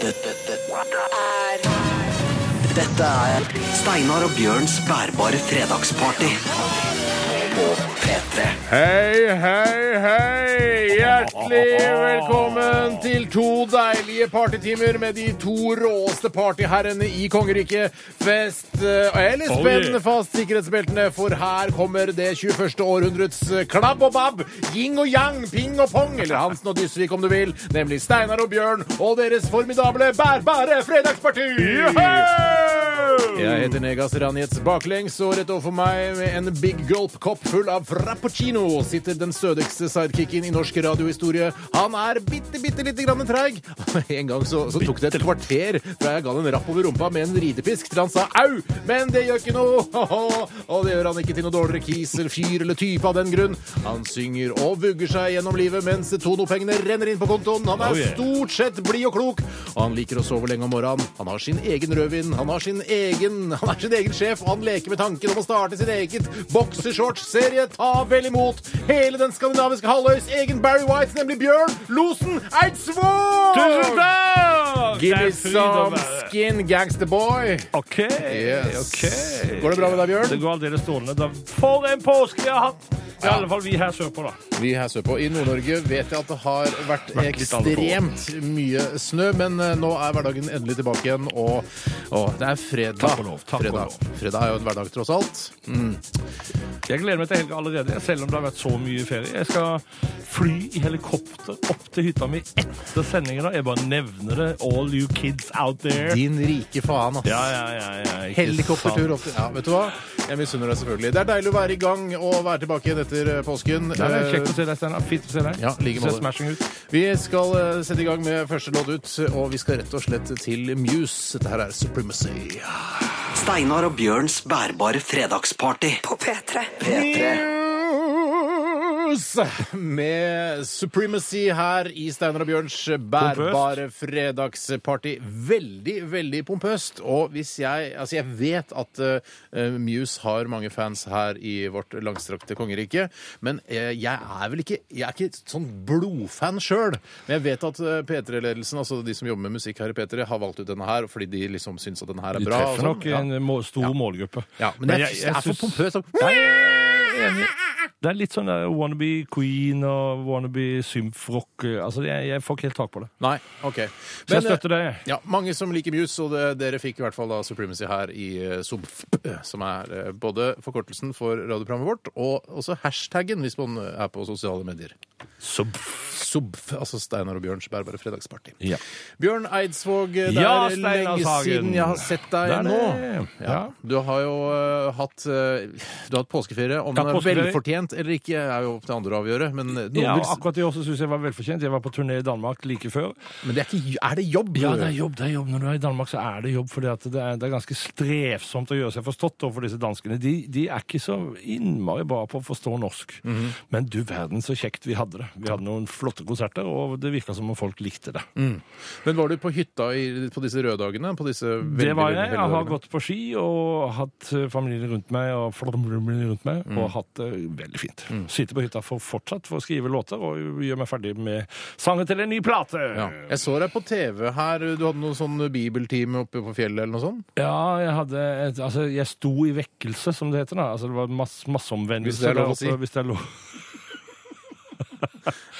Dette, dette, er dette er Steinar og Bjørns bærbare fredagsparty. På P3. Hei, hei, hei! Hjertelig velkommen til to deilige partytimer med de to råeste partyherrene i kongeriket. Fest eh, eller spenn fast sikkerhetsbeltene, for her kommer det 21. århundrets klabb og babb, yin og yang, ping og pong, eller Hansen og Dysvik om du vil, nemlig Steinar og Bjørn og deres formidable bærbare fredagsparty! Jeg heter Negas Ranjets baklengs, og rett overfor meg med en big gulp-kopp full av frappuccino sitter den stødigste sidekicken i norsk radiohistorie. Han er bitte, bitte lite grann treig. En gang så, så tok det et kvarter fra jeg ga han en rapp over rumpa med en ridepisk til han sa au, men det gjør ikke noe. Og det gjør han ikke til noe dårligere kis eller fyr eller type av den grunn. Han synger og vugger seg gjennom livet mens tonopengene renner inn på kontoen. Han er stort sett blid og klok, og han liker å sove lenge om morgenen. Han har sin egen rødvin, han har sin egen Han er sin egen sjef, og han leker med tanken om å starte sin eget boksershorts-serie. Ta vel imot hele den skandinaviske halvøys egen Barry White, nemlig Bjørn Losen Eidsvåg! Tusen takk! Give me some skin, gangster boy. OK. Yes. ok. Går det bra med deg, Bjørn? Det går aldeles strålende. Da- For en påske jeg har hatt! I alle fall vi her sørpå, da. Vi her sørpå i Nord-Norge vet jeg at det har vært Vært litt av ekstremt mye snø, men eh, nå er hverdagen endelig tilbake igjen, og, og det er fredag. Takk og lov, takk og fredag. lov. fredag er jo en hverdag, tross alt. Jeg gleder meg til helga allerede, selv om det har vært så mye ferie. Jeg skal fly i helikopter opp til hytta mi etter sendingen. da. Jeg bare nevner det. All you kids out there. Din rike faen, ass. Ja, ja, ja. ja ikke Helikoptertur opp til Ja, vet du hva? Jeg misunner deg selvfølgelig. Det er deilig å være i gang og være tilbake igjen etter eh, påsken. Nei, er Eh, Kjekt å se deg, Steinar. Fint å se deg. Ja, like. Ser smashing ut. Vi skal eh, sette i gang med første låt ut, og vi skal rett og slett til Muse. Dette her er Supremacy. Steinar og Bjørns bærbare fredagsparty. på P3. P3. Muse med Supremacy her i Steinar og Bjørns bærbare fredagsparty. Veldig, veldig pompøst. Og hvis jeg Altså, jeg vet at uh, Muse har mange fans her i vårt langstrakte kongerike, men uh, jeg er vel ikke Jeg er ikke sånn blodfan sjøl. Men jeg vet at uh, P3-ledelsen, altså de som jobber med musikk her i P3, har valgt ut denne her fordi de liksom syns at denne her er bra. De treffer sånn. nok Ja. en må stor Ja. målgruppe. Ja, men, jeg er, jeg, er for pompøs. sånn. Enig. Det er litt sånn der wannabe Queen og wannabe symfrock. Altså, jeg, jeg får ikke helt tak på det. Nei, OK. Så jeg støtter det. Ja, Mange som liker Muse, og det, dere fikk i hvert fall da Supremacy her i eh, SUBF, som er eh, både forkortelsen for radioprogrammet vårt, og også hashtaggen hvis man er på sosiale medier. Så SUBF, altså Steinar og Bjørns bærbare fredagsparty. Ja. Bjørn Eidsvåg, det Ja, er Steinar lenge Sagen. siden jeg har sett deg Det er nå. det. Ja. Du har jo eh, hatt, eh, du har hatt påskeferie. Om den er velfortjent eller ikke, er jo opp til andre å avgjøre. Men, eh, noen Ja, vil, akkurat i år så syns jeg var velfortjent. Jeg var på turné i Danmark like før. men det er, ikke, er det jobb? Ja, det er jobb. det er jobb. Når du er i Danmark, så er det jobb. at det det er ganske strevsomt å gjøre seg forstått overfor disse danskene. De, de er ikke så innmari bra på å forstå norsk. Mhm. Men du verden så kjekt vi hadde det. Vi hadde noen flotte konserter, og det virka som om folk likte det. Men var du på hytta i, på disse røddagene? På disse veldig, Det var jeg. Jeg har gått på ski og hatt familien rundt meg og rundt meg, Mm. og hatt det veldig fint. Sitter på hytta for fortsatt for å skrive låter og gjør meg ferdig med sangen til en ny plate. Ja. Jeg så deg på TV her. Du hadde noen sånn bibeltime oppe på fjellet eller noe sånt? Ja, jeg hadde et, Altså, jeg sto i vekkelse, som det heter. da. Altså, Det var masse, masseomvendelse. Hvis det er lov å si. Hvis det er lov.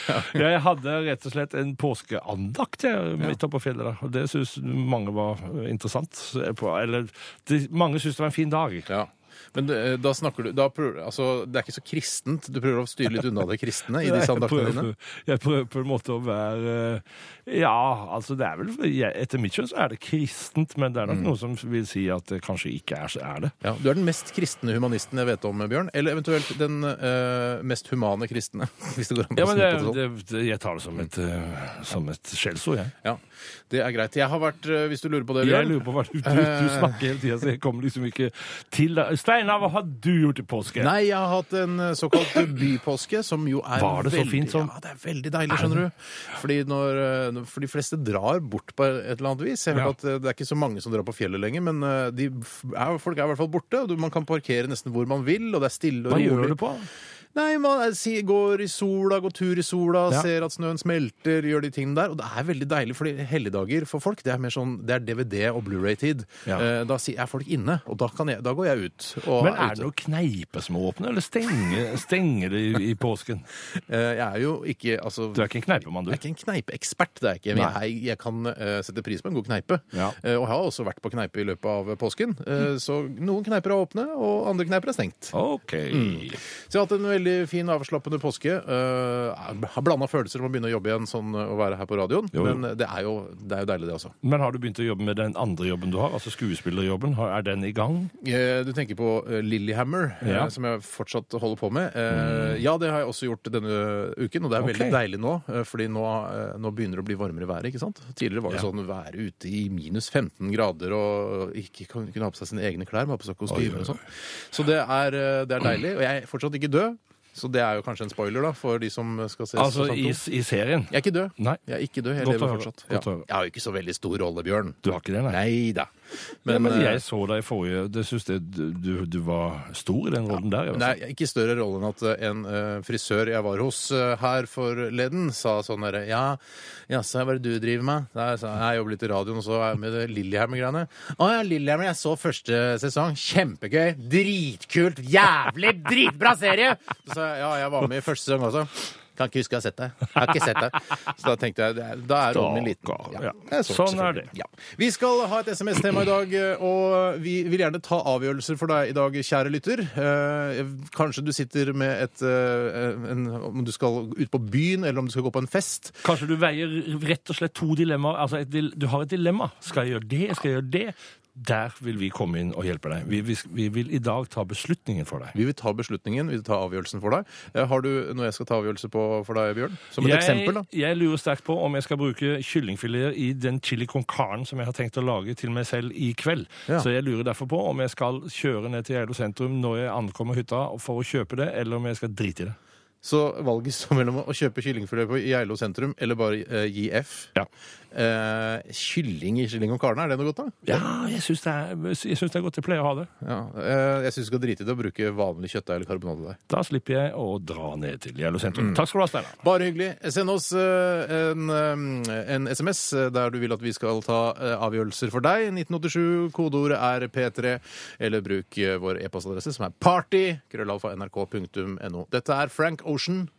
ja, jeg hadde rett og slett en påskeandakt jeg, midt oppe på fjellet. der, og Det syns mange var interessant. Eller de, mange syns det var en fin dag. Ja. Men det, da snakker du da prøver, altså, Det er ikke så kristent. Du prøver å styre litt unna det kristne i disse andaktene dine? Jeg prøver på en måte å være eh, Ja, altså det er vel jeg- Etter mitt skjønn så er det kristent, men det er nok Mm. noe som vil si at det kanskje ikke er så er det. Ja, Du er den mest kristne humanisten jeg vet om, Bjørn. Eller eventuelt den eh, mest humane kristne. Hvis det går an Ja, å men det, det sånn. det, det, Jeg tar det som et, eh, som et skjellsord, jeg. Ja, Det er greit. Jeg har vært, eh, hvis du lurer på det, Jeg Bjørn lurer på hva du, du, du snakker hele tida, så jeg kommer liksom ikke til deg. Steinar, hva har du gjort i påske? Nei, jeg har hatt en eh, såkalt bypåske, som jo er Var det så veldig, fint som- Ja, det er veldig deilig, skjønner du. Fordi når, eh, For de fleste drar bort på et eller annet vis. Jeg har Ja. hørt at eh, Det er ikke så mange som drar på fjellet lenger, men eh, de f- er, folk er i hvert fall borte. og du- Man kan parkere nesten hvor man vil, og det er stille og Hva rolig. gjør du på? Nei, man si- går i sola, går tur i sola, Ja. ser at snøen smelter, gjør de tingene der. Og det er veldig deilig, fordi helligdager for folk, det er mer sånn, det er DVD og Blu-ray-tid. Ja. Eh, Da si- er folk inne, og da, kan jeg, da går jeg ut. Og Men er det ute. noen kneiper som åpner, eller stenger, stenger det i, i påsken? Eh, Jeg er jo ikke, altså... Du er ikke en kneipemann, du? Jeg er ikke en kneipeekspert, det er jeg ikke. Men Nei. jeg, jeg kan eh, sette pris på en god kneipe. Ja. Eh, og jeg har også vært på kneipe i løpet av påsken. Eh, så noen kneiper er åpne, og andre kneiper er stengt. OK. Så jeg har hatt en veldig fin, avslappende påske. Eh, jeg har blanda følelser om å begynne å jobbe igjen sånn å være her på radioen. Jo, jo. Men det er, jo, det er jo deilig, det også. Men har du begynt å jobbe med den andre jobben du har, altså skuespillerjobben? Er den i gang? Uh, Du tenker på eh, Lillehammer, eh, Ja. som jeg fortsatt holder på med. Mm. Ja, det har jeg også gjort denne uken, og det er veldig Ok. deilig nå. eh, Fordi nå, eh, nå begynner det å bli varmere været, ikke sant? Tidligere var det Ja. sånn være ute i minus 15 grader og ikke kunne ha på seg sine egne klær, men ha på seg kostymer og sånn. Så det er, eh, det er deilig. Og jeg er fortsatt ikke død, så det er jo kanskje en spoiler da, for de som skal se Altså sesong i, i serien? Jeg er ikke død. Nei. Jeg er ikke død, jeg Godt å lever høre. fortsatt. Godt å Ja. høre. Jeg har jo ikke så veldig stor rolle, Bjørn. Du har ikke det, nei? Nei da. Men, Men, eh, jeg så deg i forrige Det syns jeg du, du, var stor i den rollen der. Jeg Nei, ikke større rolle enn at eh, en eh, frisør jeg var hos her forleden, sa sånn derre Ja, jaså, hva er det du driver med? Der, så, jeg jobber litt i radioen, og så er jeg med Lillehammer-greiene. Å ja, Lillehammer, jeg så første sesong. Kjempegøy. Dritkult. Jævlig dritbra serie! Så ja, jeg var med i første sesong også. Kan ikke huske jeg har sett deg. Jeg har ikke sett deg. Så da tenkte jeg da er rollen min liten. Ja. Sånn er det. Ja. Vi skal ha et SMS-tema i dag, og vi vil gjerne ta avgjørelser for deg i dag, kjære lytter. Eh, Kanskje du sitter med et eh, en, Om du skal ut på byen, eller om du skal gå på en fest. Kanskje du veier rett og slett to dilemmaer. Altså et, du har et dilemma. Skal jeg gjøre det? Skal jeg gjøre det? Der vil vi komme inn og hjelpe deg. Vi, vi, vi vil i dag ta beslutningen for deg. Vi vil ta beslutningen, vi vil ta avgjørelsen for deg. Eh, Har du noe jeg skal ta avgjørelse på for deg, Bjørn? Som et jeg, eksempel, da. jeg lurer sterkt på om jeg skal bruke kyllingfileter i den chili con carne som jeg har tenkt å lage til meg selv i kveld. Ja. Så jeg lurer derfor på om jeg skal kjøre ned til Geilo sentrum når jeg ankommer hytta for å kjøpe det, eller om jeg skal drite i det. Så valget står mellom å kjøpe kyllingfilet på Geilo sentrum eller bare eh, gi F. Ja. Eh, kylling i kylling og karne, er det noe godt, da? Ja, jeg syns det, er- jeg det er godt. Jeg pleier å ha det. Ja. Eh, jeg syns du skal drite i det og bruke vanlig kjøttdeig eller karbonadedeig. Da slipper jeg å dra ned til Geilo sentrum. Takk skal du ha, Steinar. Bare hyggelig. Send oss eh, en, eh, en SMS der du vil at vi skal ta eh, avgjørelser for deg. 1987, kodeordet er P3. Eller bruk eh, vår e-postadresse, som er party. Krøllalfa nrk.no. Dette er Frank Ocean.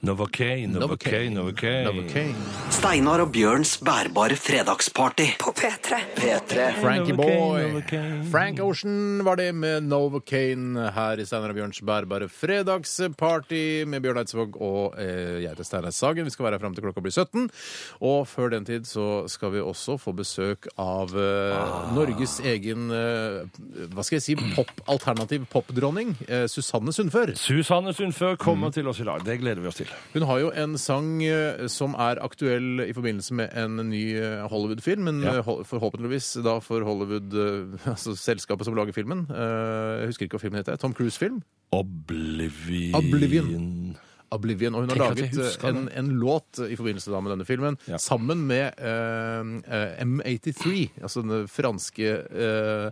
Novocaine, Novocaine, Novocaine. Novocaine. Steinar og Bjørns bærbare fredagsparty. På P3. P3. Frankie Boy. Frank Ocean var det med Novocaine her i Steinar og Bjørns bærbare fredagsparty med Bjørn Eidsvåg og eh, jeg heter Steinar Sagen. Vi skal være her fram til klokka blir 17. Og før den tid så skal vi også få besøk av eh, Norges egen eh, hva skal jeg si, pop-alternativ popdronning, eh, Susanne Sundfør. Susanne Sundfør kommer til oss i dag. Det gleder vi oss til. Hun har jo en sang eh, som er aktuell i forbindelse med en ny eh, Hollywood-film, men Ja. eh, forhåpentligvis da for Hollywood, altså selskapet som lager filmen. Jeg husker ikke hva filmen heter. Tom Cruise-film. Oblivion. Oblivion. Oblivion. Og hun har Tenk laget en, en låt i forbindelse da med denne filmen, Ja. sammen med eh, M83, altså den franske eh,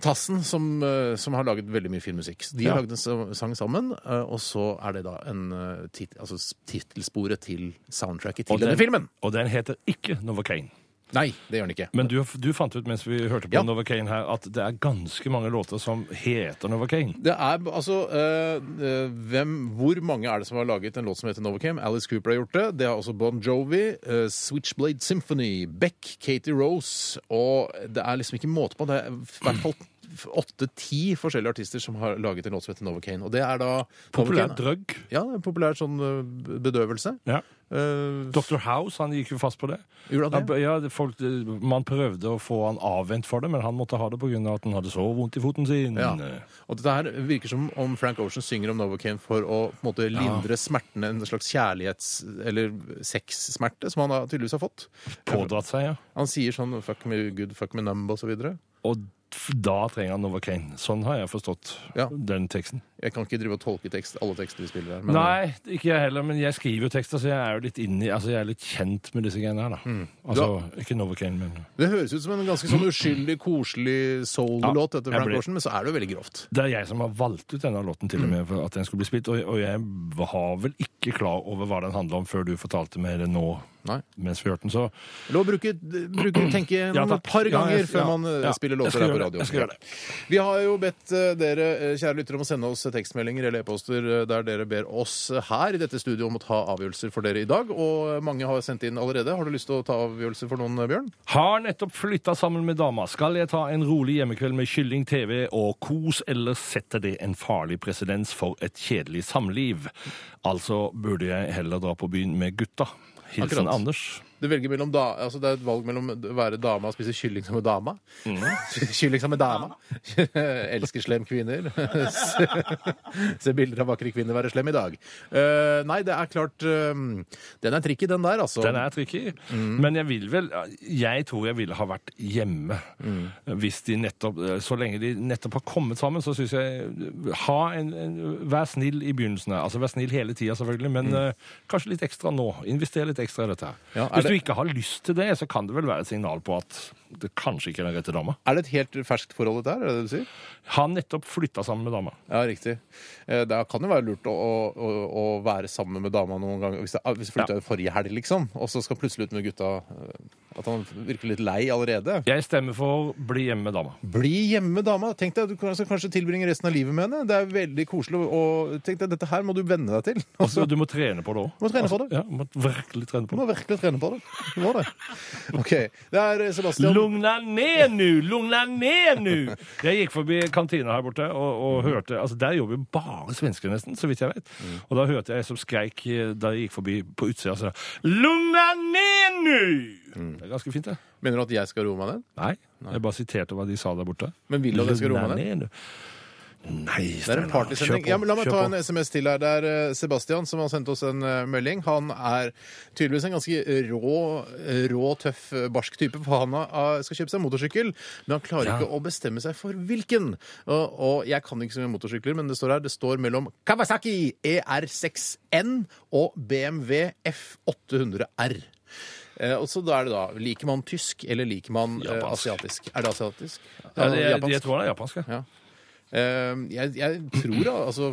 Tassen, som, eh, som har laget veldig mye fin musikk. De har Ja. laget en sang sammen, eh, og så er det da en eh, tit, altså tittelsporet til soundtracket til den, denne filmen. Og den heter ikke Novocaine. Nei, det gjør den ikke. Men du, du fant ut mens vi hørte på Ja. Novocaine her, at det er ganske mange låter som heter Novocaine. Det er altså eh, hvem, Hvor mange er det som har laget en låt som heter Novocaine? Alice Cooper har gjort det. Det har også Bon Jovi, uh, Switchblade Symphony, Beck, Katie Rose Og det er liksom ikke måte på. Det er i hvert fall åtte-ti forskjellige artister som har laget en låt som heter Novocaine. Og det er da Populær Novocaine- drug. Ja, en populær sånn eh, bedøvelse. Ja. Uh, Dr. House han gikk jo fast på det. Gjorde han det? Ja, folk, man prøvde å få han avvent for det, men han måtte ha det pga. at han hadde så vondt i foten sin. Ja. Og dette her virker som om Frank Ocean synger om Novocaine for å på en måte lindre smertene, en slags kjærlighets- eller sexsmerte, som han da tydeligvis har fått. Pådratt seg, ja. Han sier sånn 'fuck me good, fuck me numb' og så videre. Og da trenger han Novocaine. Sånn har jeg forstått Ja. den teksten. Jeg kan ikke drive og tolke tekst, alle tekster vi spiller her. men- Nei, ikke jeg heller, men jeg skriver jo tekster, så jeg er jo litt inni, altså jeg er litt kjent med disse greiene her, da. Mm. Altså, ikke Novocaine, men Det høres ut som en ganske sånn uskyldig, koselig soul-låt etter Frank men så er det jo veldig grovt. det er jeg som har valgt ut denne låten til og Mm. med for at den skulle bli spilt, og, og jeg var vel ikke klar over hva den handla om før du fortalte meg det nå Nei. mens vi hørte den, så Lov å tenke Ja, gjennom et par par Ja, ganger jeg- før ja, man eh, spiller låter her på radio. Vi har jo bedt eh, dere, eh, kjære lyttere, om å sende oss tekstmeldinger eller e-poster eh, der dere ber oss her i dette studioet om å ta avgjørelser for dere i dag. Og mange har sendt inn allerede. Har du lyst til å ta avgjørelser for noen, eh, Bjørn? Har nettopp flytta sammen med dama. Skal jeg ta en rolig hjemmekveld med kylling, TV og kos, eller setter det en farlig presedens for et kjedelig samliv? Altså burde jeg heller dra på byen med gutta. Hilsen Akkurat. Anders. Du velger mellom da, altså Det er et valg mellom å være dame og spise kylling som en dame. Mhm. kylling som en dame. Elsker slem kvinner. Se- Se bilder av vakre kvinner være slem i dag. Uh, nei, det er klart uh, Den er tricky, den der, altså. Den er tricky, men jeg vil vel Jeg tror jeg ville ha vært hjemme. Hvis de nettopp Så lenge de nettopp har kommet sammen, så syns jeg ha en, en, Vær snill i begynnelsen. Altså Vær snill hele tida, selvfølgelig, men eh, kanskje litt ekstra nå. Invester litt ekstra i dette her. Ja, er det- du ikke har lyst til det, så kan det vel være et signal på at det kanskje ikke er den rette dama. Er det et helt ferskt forhold, dette her? Er det det du sier? Han nettopp flytta sammen med dama. Ja, riktig. Eh, Det kan jo være lurt å, å, å være sammen med dama noen ganger. Hvis, det, hvis flytta ut forrige helg, liksom, og så skal plutselig ut med gutta eh, At han virker litt lei allerede. Jeg stemmer for bli hjemme med dama. Bli hjemme med dama. Tenk deg, Du kan altså kanskje tilbringe resten av livet med henne. Det er veldig koselig. Og tenk deg, Dette her må du venne deg til. Altså, du må trene på det òg. Må trene på det. Ja, må virkelig trene Du må virkelig trene på det. Du må det. OK. Det er eh, Sebastian. Lugna ned nå! Lugna ned nå! Jeg gikk forbi kantina her borte og, og hørte altså Der jobber jo bare svensker, nesten, så vidt jeg vet. Og da hørte jeg som skreik eh, da jeg gikk forbi på utsida sånn Lugna ned nå! Det er ganske fint, det. Mener du at jeg skal roe meg ned? Nei, jeg bare siterte hva de sa der borte. Men vil du at jeg skal roe meg ned? Nei, Det er en partysending. Ja, la meg ta en SMS til her. Det er eh, Sebastian som har sendt oss en eh, melding. Han er tydeligvis en ganske rå, eh, rå tøff, barsk type. For han skal kjøpe seg motorsykkel, men han klarer Ja. ikke å bestemme seg for hvilken. Og, og jeg kan ikke så mye motorsykler, men det står her det står mellom Kawasaki ER6N og BMW F800R. Eh, og så da er det da, Liker man tysk, eller liker man eh, Japansk. asiatisk? Er det asiatisk? Ja, det, jeg, jeg tror det er japansk. ja. Ja. Eh, jeg, jeg tror da, altså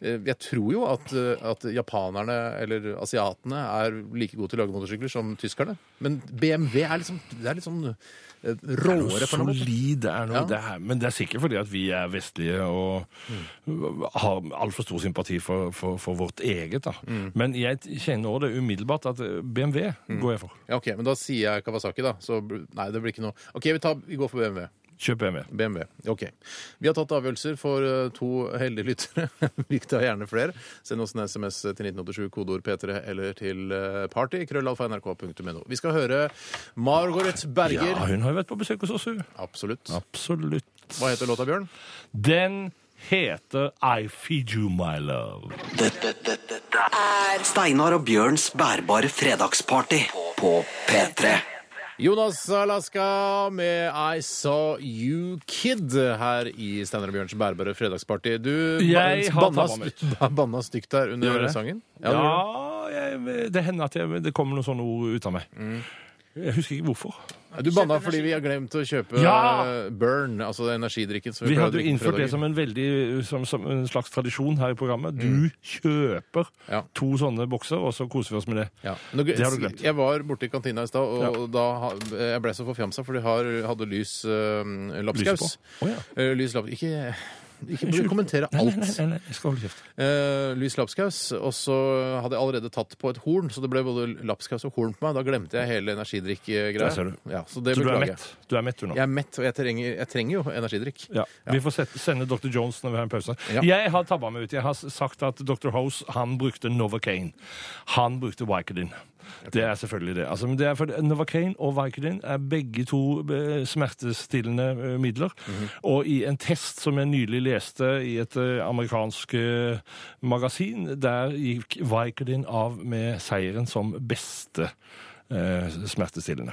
Jeg tror jo at, eh, at japanerne eller asiatene er like gode til å lage motorsykler som tyskerne. Men BMW er liksom Det er litt sånn eh, råere for noe. Solid det er noe, Ja. det er, men det er sikkert fordi at vi er vestlige og har altfor stor sympati for, for, for vårt eget. da. Men jeg kjenner også det umiddelbart at BMW går jeg for. Ja, ok, Men da sier jeg Kawasaki, da. Så nei, det blir ikke noe. OK, vi, tar, vi går for BMW. Kjøp BMW. BMW. OK. Vi har tatt avgjørelser for eh, to heldige lyttere. Vi tar gjerne flere. Send oss en SMS til 1987, kodeord P3, eller til eh, party, krøllalfa.nrk.no. Vi skal høre Margaret Berger. Ja, hun har jo vært på besøk hos oss, hun. Absolutt. Absolutt. Hva heter låta, Bjørn? Den heter I Feed You My Love. Dette, dette, dette er Steinar og Bjørns bærbare fredagsparty på P3. Jonas Alaska med I Saw You Kid her i Steinar og Bjørns bærbare fredagsparty. Du Jeg har banna, tabba meg st- banna stygt der under sangen. Ja, det jeg, det hender at jeg, det kommer noen sånne ord ut av meg. Jeg husker ikke hvorfor. du. Banna fordi vi har glemt å kjøpe Ja! eh, Burn, altså energidrikken. som Vi pleier å hadde jo drikke på innført det fredager. som en veldig som, som en slags tradisjon her i programmet. Du kjøper Ja. to sånne bokser, og så koser vi oss med det. Ja. Nå, Det har du glemt. Jeg var borte i kantina i stad, og Ja. da ha- jeg ble så forfjamsa, for de har, hadde lys uh, lapskaus. Lyset på? Å, ja. Eh, lys laps... Ikke, ikke Unnskyld. kommentere alt. nei, nei, nei, jeg skal holde kjeft. Eh, lys lapskaus, og så hadde jeg allerede tatt på et horn, så det ble både lapskaus og horn på meg. Da glemte jeg hele energidrikkgreia. Ser. Ja, så det Så du er mett? Du er mett, du nå? Jeg er mett, og jeg trenger, jeg trenger jo energidrikk. Ja. Vi får sette, sende Dr. Jones når vi har en pause. Ja. Jeg har tabba meg ut. Jeg har sagt at Dr. Hose han brukte Novocaine. Han brukte Vicodin. Det er selvfølgelig det. Altså, men det er for Novocaine og Vicodin er begge to eh, smertestillende midler. midler. -hmm. Og i en test som jeg nylig leste i et eh, amerikansk eh, magasin, der gikk Vicodin av med seieren som beste eh, smertestillende.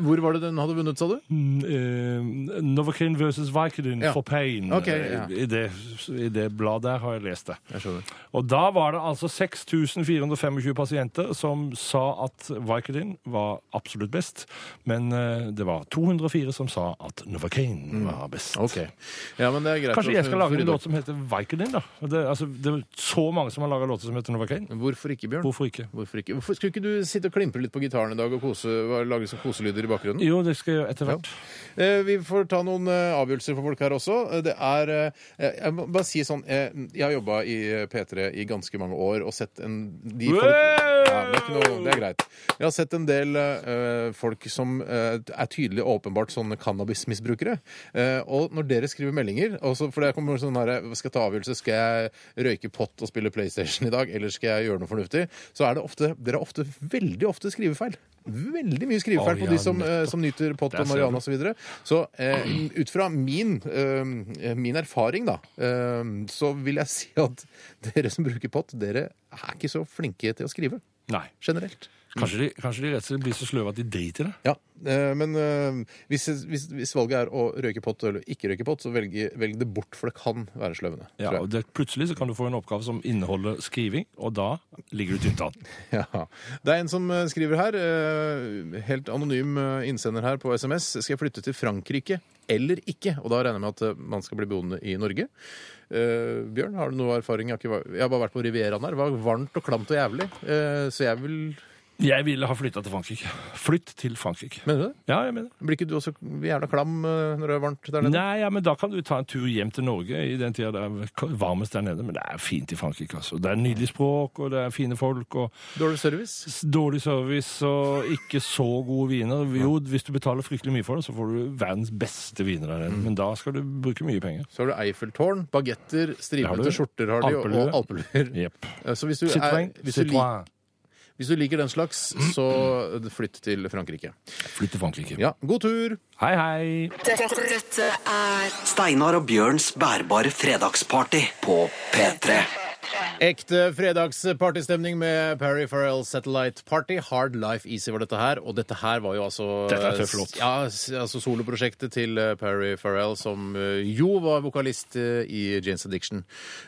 Hvor var det den hadde vunnet, sa du? Mm, eh, Novocaine versus Vicodin Ja. for pain. Okay, ja. Eh, I, det, I det bladet der har jeg lest det. Jeg. Og da var det altså 6425 pasienter som sa at Vicodin var absolutt best, men eh, det var 204 som sa at Novocaine var best. Okay. Ja, men det er greit. Kanskje jeg skal lage en låt som heter Vicodin, da? Det, altså, det er så mange som har laga låter som heter Novocaine. Hvorfor ikke, Bjørn? Hvorfor ikke? Hvorfor ikke? Hvorfor Skulle ikke du sitte og klimpre litt på gitaren i dag og kose, lage sånne koselyder i bakgrunnen? Jo, det skal jeg gjøre etter hvert. Eh, Vi får ta noen eh, avgjørelser for folk her også. Eh, Det er eh, Jeg må bare si sånn Jeg har jobba i eh, P3 i ganske mange år og sett en de folk, ja, det, er ikke noe, det er greit. Jeg har sett en del folk som er tydelig og åpenbart sånne cannabismisbrukere. Og når dere skriver meldinger også, For det kommer sånn her Skal jeg ta avgjørelse? Skal jeg røyke pott og spille PlayStation i dag, eller skal jeg gjøre noe fornuftig? Så er det ofte Dere har ofte veldig ofte skrivefeil. Veldig mye skrivefeil på de som, eh, som nyter pott og marihuana og så videre. Så eh, ut fra min, eh, min erfaring, da, eh, så vil jeg si at dere som bruker pott, dere er ikke så flinke til å skrive. Nei. Generelt. Kanskje de, kanskje de rett og slett blir så sløve at de driter i det? Ja, eh, men eh, hvis, hvis, hvis valget er å røyke pott eller ikke røyke pott, så velg, velg det bort, for det kan være sløvende. Ja, tror jeg. og det, Plutselig så kan du få en oppgave som inneholder skriving, og da ligger du tynt an. Ja. Det er en som eh, skriver her, eh, helt anonym eh, innsender her på SMS, skal jeg flytte til Frankrike eller ikke? Og da regner jeg med at eh, man skal bli boende i Norge. Eh, Bjørn, har du noe erfaring? Jeg har, ikke, jeg har bare vært på Rivieraen her. Det var varmt og klamt og jævlig. Eh, så jeg vil Jeg ville ha flytta til Frankrike. Flytt til Frankrike. Mener du det? Ja, jeg mener det. Blir ikke du også jævla klam eh, når det er varmt der nede? Nei, ja, men Da kan du ta en tur hjem til Norge i den tida det er varmest der nede. Men det er fint i Frankrike. altså. Det er nydelig språk, og det er fine folk. og Dårlig service? Dårlig service og ikke så gode viner. Jo, hvis du betaler fryktelig mye for det, så får du verdens beste viner der nede. Men da skal du bruke mye penger. Så har du Eiffeltårn, bagetter, stripete skjorter har de, Alpelue. og alpeluer. Yep. Eh, Så hvis du, er, hvis, du Citroën. Hvis du liker den slags, så flytt til Frankrike. Flytt til Frankrike. Ja, god tur! Hei, hei. Dette, dette er Steinar og Bjørns bærbare fredagsparty på P3. Ekte fredagspartystemning med Perry Farrell Satellite Party. Hard Life Easy var dette her. Og dette her var jo altså. Ja, altså soloprosjektet til Parry Perry Farrell, som eh, jo var vokalist eh, i Janes Addiction.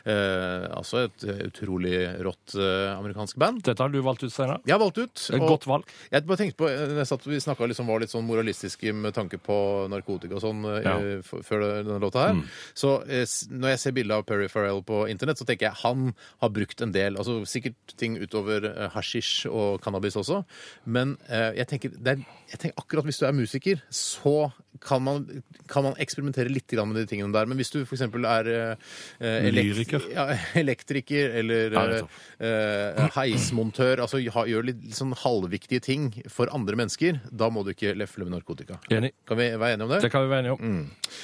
Eh, altså et eh, utrolig rått eh, amerikansk band. Dette har du valgt ut, Steinar. Jeg har valgt ut. Et godt valg. Jeg bare tenkte på, eh, jeg satt, Vi snakka liksom, var litt sånn moralistiske med tanke på narkotika og sånn eh, Ja. Mm. før denne låta her. Så eh, når jeg ser bilde av Perry Farrell på internett, så tenker jeg han har brukt en del altså Sikkert ting utover eh, hasjisj og cannabis også. Men eh, jeg, tenker, er, jeg tenker akkurat hvis du er musiker, så kan man, kan man eksperimentere litt med de tingene der. Men hvis du f.eks. er eh, eh, elekt- Ja, elektriker eller eh, eh, heismontør, altså ha, gjør litt sånn halvviktige ting for andre mennesker, da må du ikke lefle med narkotika. Enig. Kan vi være enige om det? Det kan vi være enige om. Mm.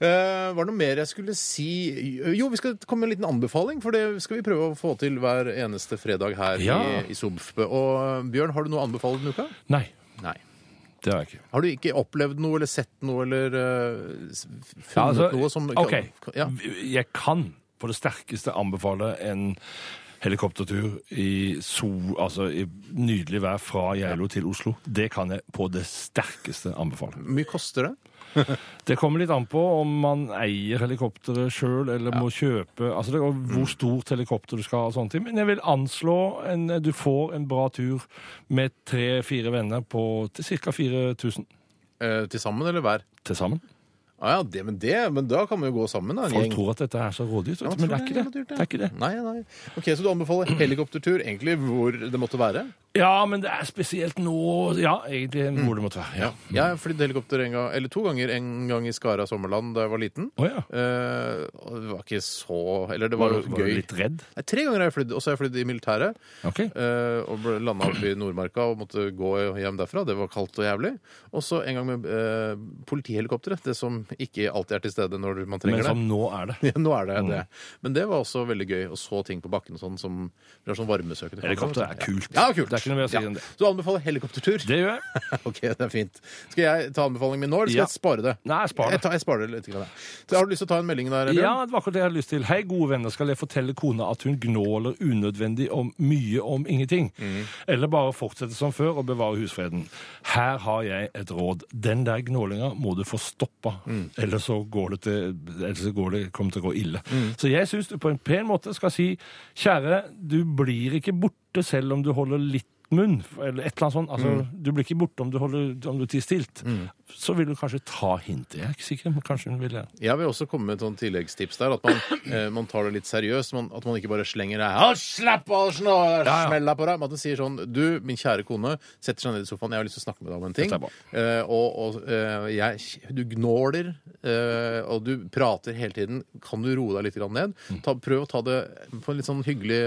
Eh, var det noe mer jeg skulle si? Jo, vi skal komme med en liten anbefaling, for det skal vi prøve å få til hver eneste fredag her Ja. i, i. Og Bjørn, har du noe å anbefale denne uka? Nei, Nei. det har jeg ikke. Har du ikke opplevd noe eller sett noe eller eh, s- funnet Ja, altså, noe som OK. Ja. Jeg kan på det sterkeste anbefale en helikoptertur i, so, altså i nydelig vær fra Geilo til Oslo. Det kan jeg på det sterkeste anbefale. Hvor mye koster det? Det kommer litt an på om man eier helikopteret sjøl eller må kjøpe altså det, og Hvor stort helikopter du skal ha og sånne ting. Men jeg vil anslå en, du får en bra tur med tre-fire venner på til ca. 4000 Eh, til sammen eller hver? til sammen. Ah, ja, det, men, det, men da kan man jo gå sammen, da. Folk tror at dette er så rådyrt, Ja, men det er det. Det er ikke det. Nei, nei. Ok, Så du anbefaler helikoptertur egentlig hvor det måtte være? Ja, men det er spesielt nå Ja, egentlig hvor det måtte være. Ja. Jeg har flydd helikopter en gang, eller to ganger. En gang i Skara sommerland da jeg var liten. Oh, ja. Eh, og det var ikke så Eller det Var, var, du- gøy. var du litt redd? Nei, tre ganger har jeg flydd, og så har jeg flydd i militæret. OK. eh, og ble landa oppe i Nordmarka og måtte gå hjem derfra. Det var kaldt og jævlig. Og så en gang med eh, politihelikopteret. Det som ikke alltid er til stede når man trenger det. Men det. nå er det. Ja, nå er det det. Men det var også veldig gøy å så ting på bakken og sånn som det er sånn varmesøkende. Helikopter er kult. Ja, kult. Det er ikke noe mer å si enn det. Du anbefaler helikoptertur? Det gjør jeg. Ok, det er fint. Skal jeg ta anbefalingen min nå, eller skal Ja. jeg spare det? Nei, spar det. Jeg, tar, jeg sparer det litt. Grann. Så har du lyst til å ta en melding der, Bjørn? Ja, det var akkurat det jeg hadde lyst til. Hei, gode venner, skal jeg fortelle kona at hun gnåler unødvendig om mye om ingenting? Eller bare fortsette som før og bevare husfreden? Her har jeg et råd. Den der gnålinga må du få stoppa, ellers så går det til, ellers så går det, kommer det til å gå ille. Så jeg syns du på en pen måte skal si kjære, du blir ikke borte selv om du holder litt munn, eller et eller annet sånt. Altså, Du blir ikke borte om du, holder, om du tier stilt. Så vil du kanskje ta hintet. Jeg er ikke sikker, men kanskje hun vil det. Jeg vil også komme med et sånt tilleggstips der. At man, eh, man tar det litt seriøst. Man, at man ikke bare slenger deg «Å, Slapp av, snå, ja. deg på deg. Men at man sier sånn Du, min kjære kone, setter seg ned i sofaen. Jeg har lyst til å snakke med deg om en ting. Eh, og og eh, jeg, du gnåler, eh, og du prater hele tiden. Kan du roe deg litt ned? Mm. Ta, prøv å ta det på en litt sånn hyggelig,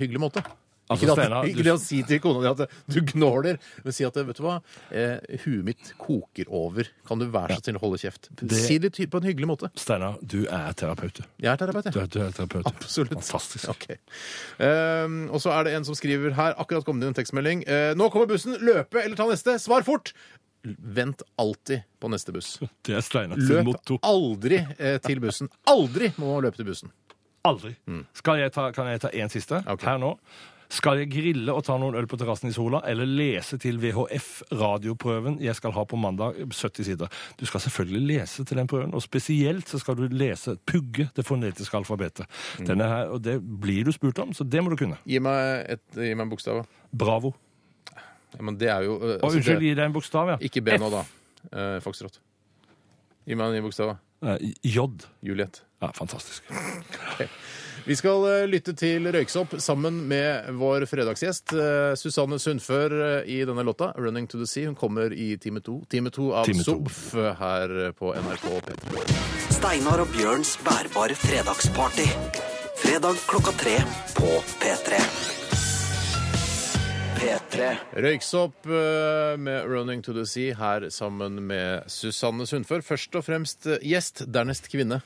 hyggelig måte. Altså, ikke, det du- ikke det å si til kona di at du gnåler, men si at vet du hva, eh, huet mitt koker over. Kan du være så snill å holde kjeft? Si det på en hyggelig måte. Steinar, du er terapeut. Jeg er terapeut, Du er, du er terapeut. Absolutt. Fantastisk. Okay. Um, og så er det en som skriver her, akkurat kommet inn en tekstmelding. Uh, nå kommer bussen, løpe eller ta neste. Svar fort! Vent alltid på neste buss. Det er Steinars motto. Løp aldri eh, til bussen. Aldri må man løpe til bussen. Aldri. Skal jeg ta, kan jeg ta en siste okay. her nå? Skal jeg grille og ta noen øl på terrassen i sola, eller lese til VHF radioprøven jeg skal ha på mandag, 70 sider? Du skal selvfølgelig lese til den prøven, og spesielt så skal du lese, pugge det fonetiske alfabetet. Denne her, og det blir du spurt om, så det må du kunne. Gi meg, et, gi meg en bokstav. Bravo. Ja, men det er jo Og altså, unnskyld, gi deg en bokstav, ja. Ikke B nå, da. Uh, Foxtrot. Gi meg en ny bokstav. Eh, J. Juliet. Ja, fantastisk. Vi skal eh, lytte til Røyksopp sammen med vår fredagsgjest eh, Susanne Sundfør eh, i denne låta, 'Running to the Sea'. Hun kommer i time to, time to av Time her på NRK P3. Steinar og Bjørns bærbare fredagsparty. Fredag klokka tre på P3. P3. Røyksopp med 'Running to the Sea' her sammen med Susanne Sundfør. Først og fremst gjest, dernest kvinne.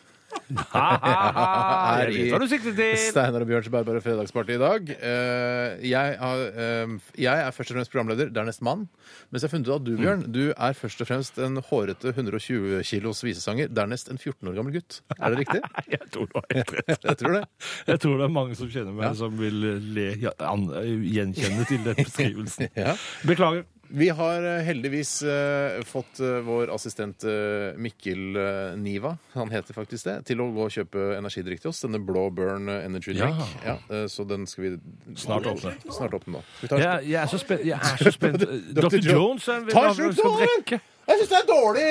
Jeg i hva du sikter til! Steinar og Bjørns bærbare fredagsparty i dag. Eh, jeg, har, eh, jeg er først og fremst programleder, dernest mann. Mens jeg har funnet ut at du, Bjørn, du er først og fremst en hårete 120 kilos visesanger, dernest en 14 år gammel gutt. Er det riktig? Jeg tror du har helt rett. Jeg tror det. Jeg tror det er mange som kjenner meg, som vil le, ja, an, gjenkjenne til den beskrivelsen. Ja. Beklager. Vi har eh, heldigvis eh, fått eh, vår assistent eh, Mikkel eh, Niva, han heter faktisk det, til å gå og kjøpe energidrikk til oss. Denne blå Burn Energy Drink. Ja. Ja, eh, så den skal vi Snart åpne. Snart åpne nå. Skal vi ta Jeg, jeg er så spent. Jeg er så spent. Dr. Jones er, Ta en slurk skal drikke. Jeg syns det er dårlig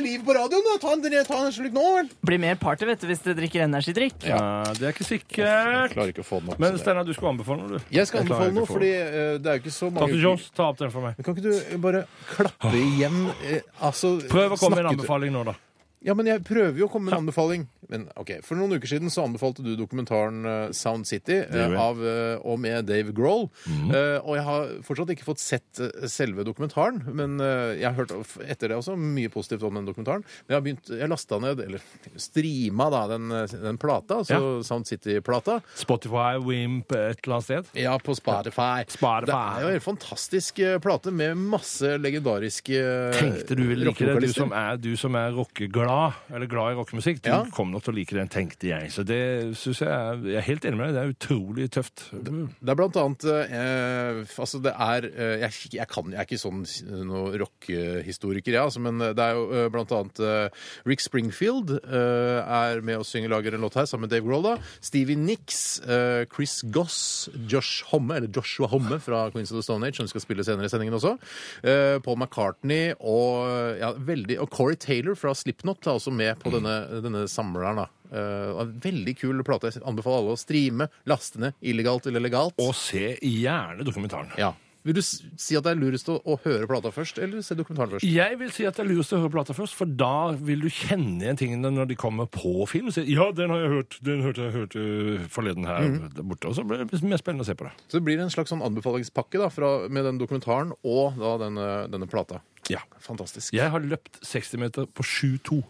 liv på radioen. da. Ta en, ta en slurk nå, vel. Blir mer party vet du, hvis du drikker energidrikk. Ja, det er ikke sikkert. ikke å få den opp. Men Steinar, du skal anbefale noe, du. jeg skal klarer anbefale noe, fordi det. eh, det er jo ikke så mange Dr. Jones, ta opp den for meg. Kan ikke du bare klappe igjen Uh, altså, Prøv å komme med en anbefaling nå, da. Ja, men jeg prøver jo å komme med en anbefaling. Men ok, For noen uker siden så anbefalte du dokumentaren eh, Sound City eh, gjorde jeg. av, eh, og med Dave Grohl. Eh, og jeg har fortsatt ikke fått sett eh, selve dokumentaren, men eh, jeg har hørt of- etter det også mye positivt om den dokumentaren. Men jeg har begynt, jeg lasta ned, eller streama da, den, eh, den plata, altså Sound City-plata. Spotify, Wimp, et eller annet sted. Ja, på Spotify. Spotify. Det er jo en helt fantastisk eh, plate med masse legendariske eh, Tenkte du ville like det, du rockevokalister. som er, du som er rockeglad, eller glad i rockemusikk. Du Ja. kommer nok til å like den, tenkte jeg. Så det syns jeg er Jeg er helt enig med deg. Det er utrolig tøft. Det er blant annet eh, Altså, det er eh, jeg, jeg, kan, jeg er ikke sånn noe rockehistoriker, jeg, altså, men det er jo eh, blant annet eh, Rick Springfield eh, er med og synger lager en låt her sammen med Dave Grohl. da. Stevie Nicks, eh, Chris Goss, Josh Homme, eller Joshua Homme fra Queens of the Stone Age, som vi skal spille senere i sendingen også. eh, Paul McCartney og, ja, veldig, og Corey Taylor fra Slipknot er også med på denne, denne samleren. da. Uh, en veldig kul plate. Jeg anbefaler alle å streame, laste ned, illegalt eller legalt. Og se gjerne dokumentaren. Ja. Vil du si at det er lurest å, å høre plata først, eller se dokumentaren først? Jeg vil si at det er lurest å høre plata først, for da vil du kjenne igjen tingene når de kommer på film. Så, ja, den har jeg hørt. Den hørte jeg hørte forleden her der borte. Og så blir det mer spennende å se på det. Så det blir en slags sånn anbefalingspakke da, fra, med den dokumentaren og da denne, denne plata. Ja. Fantastisk. Jeg har løpt 60 meter på 7,2.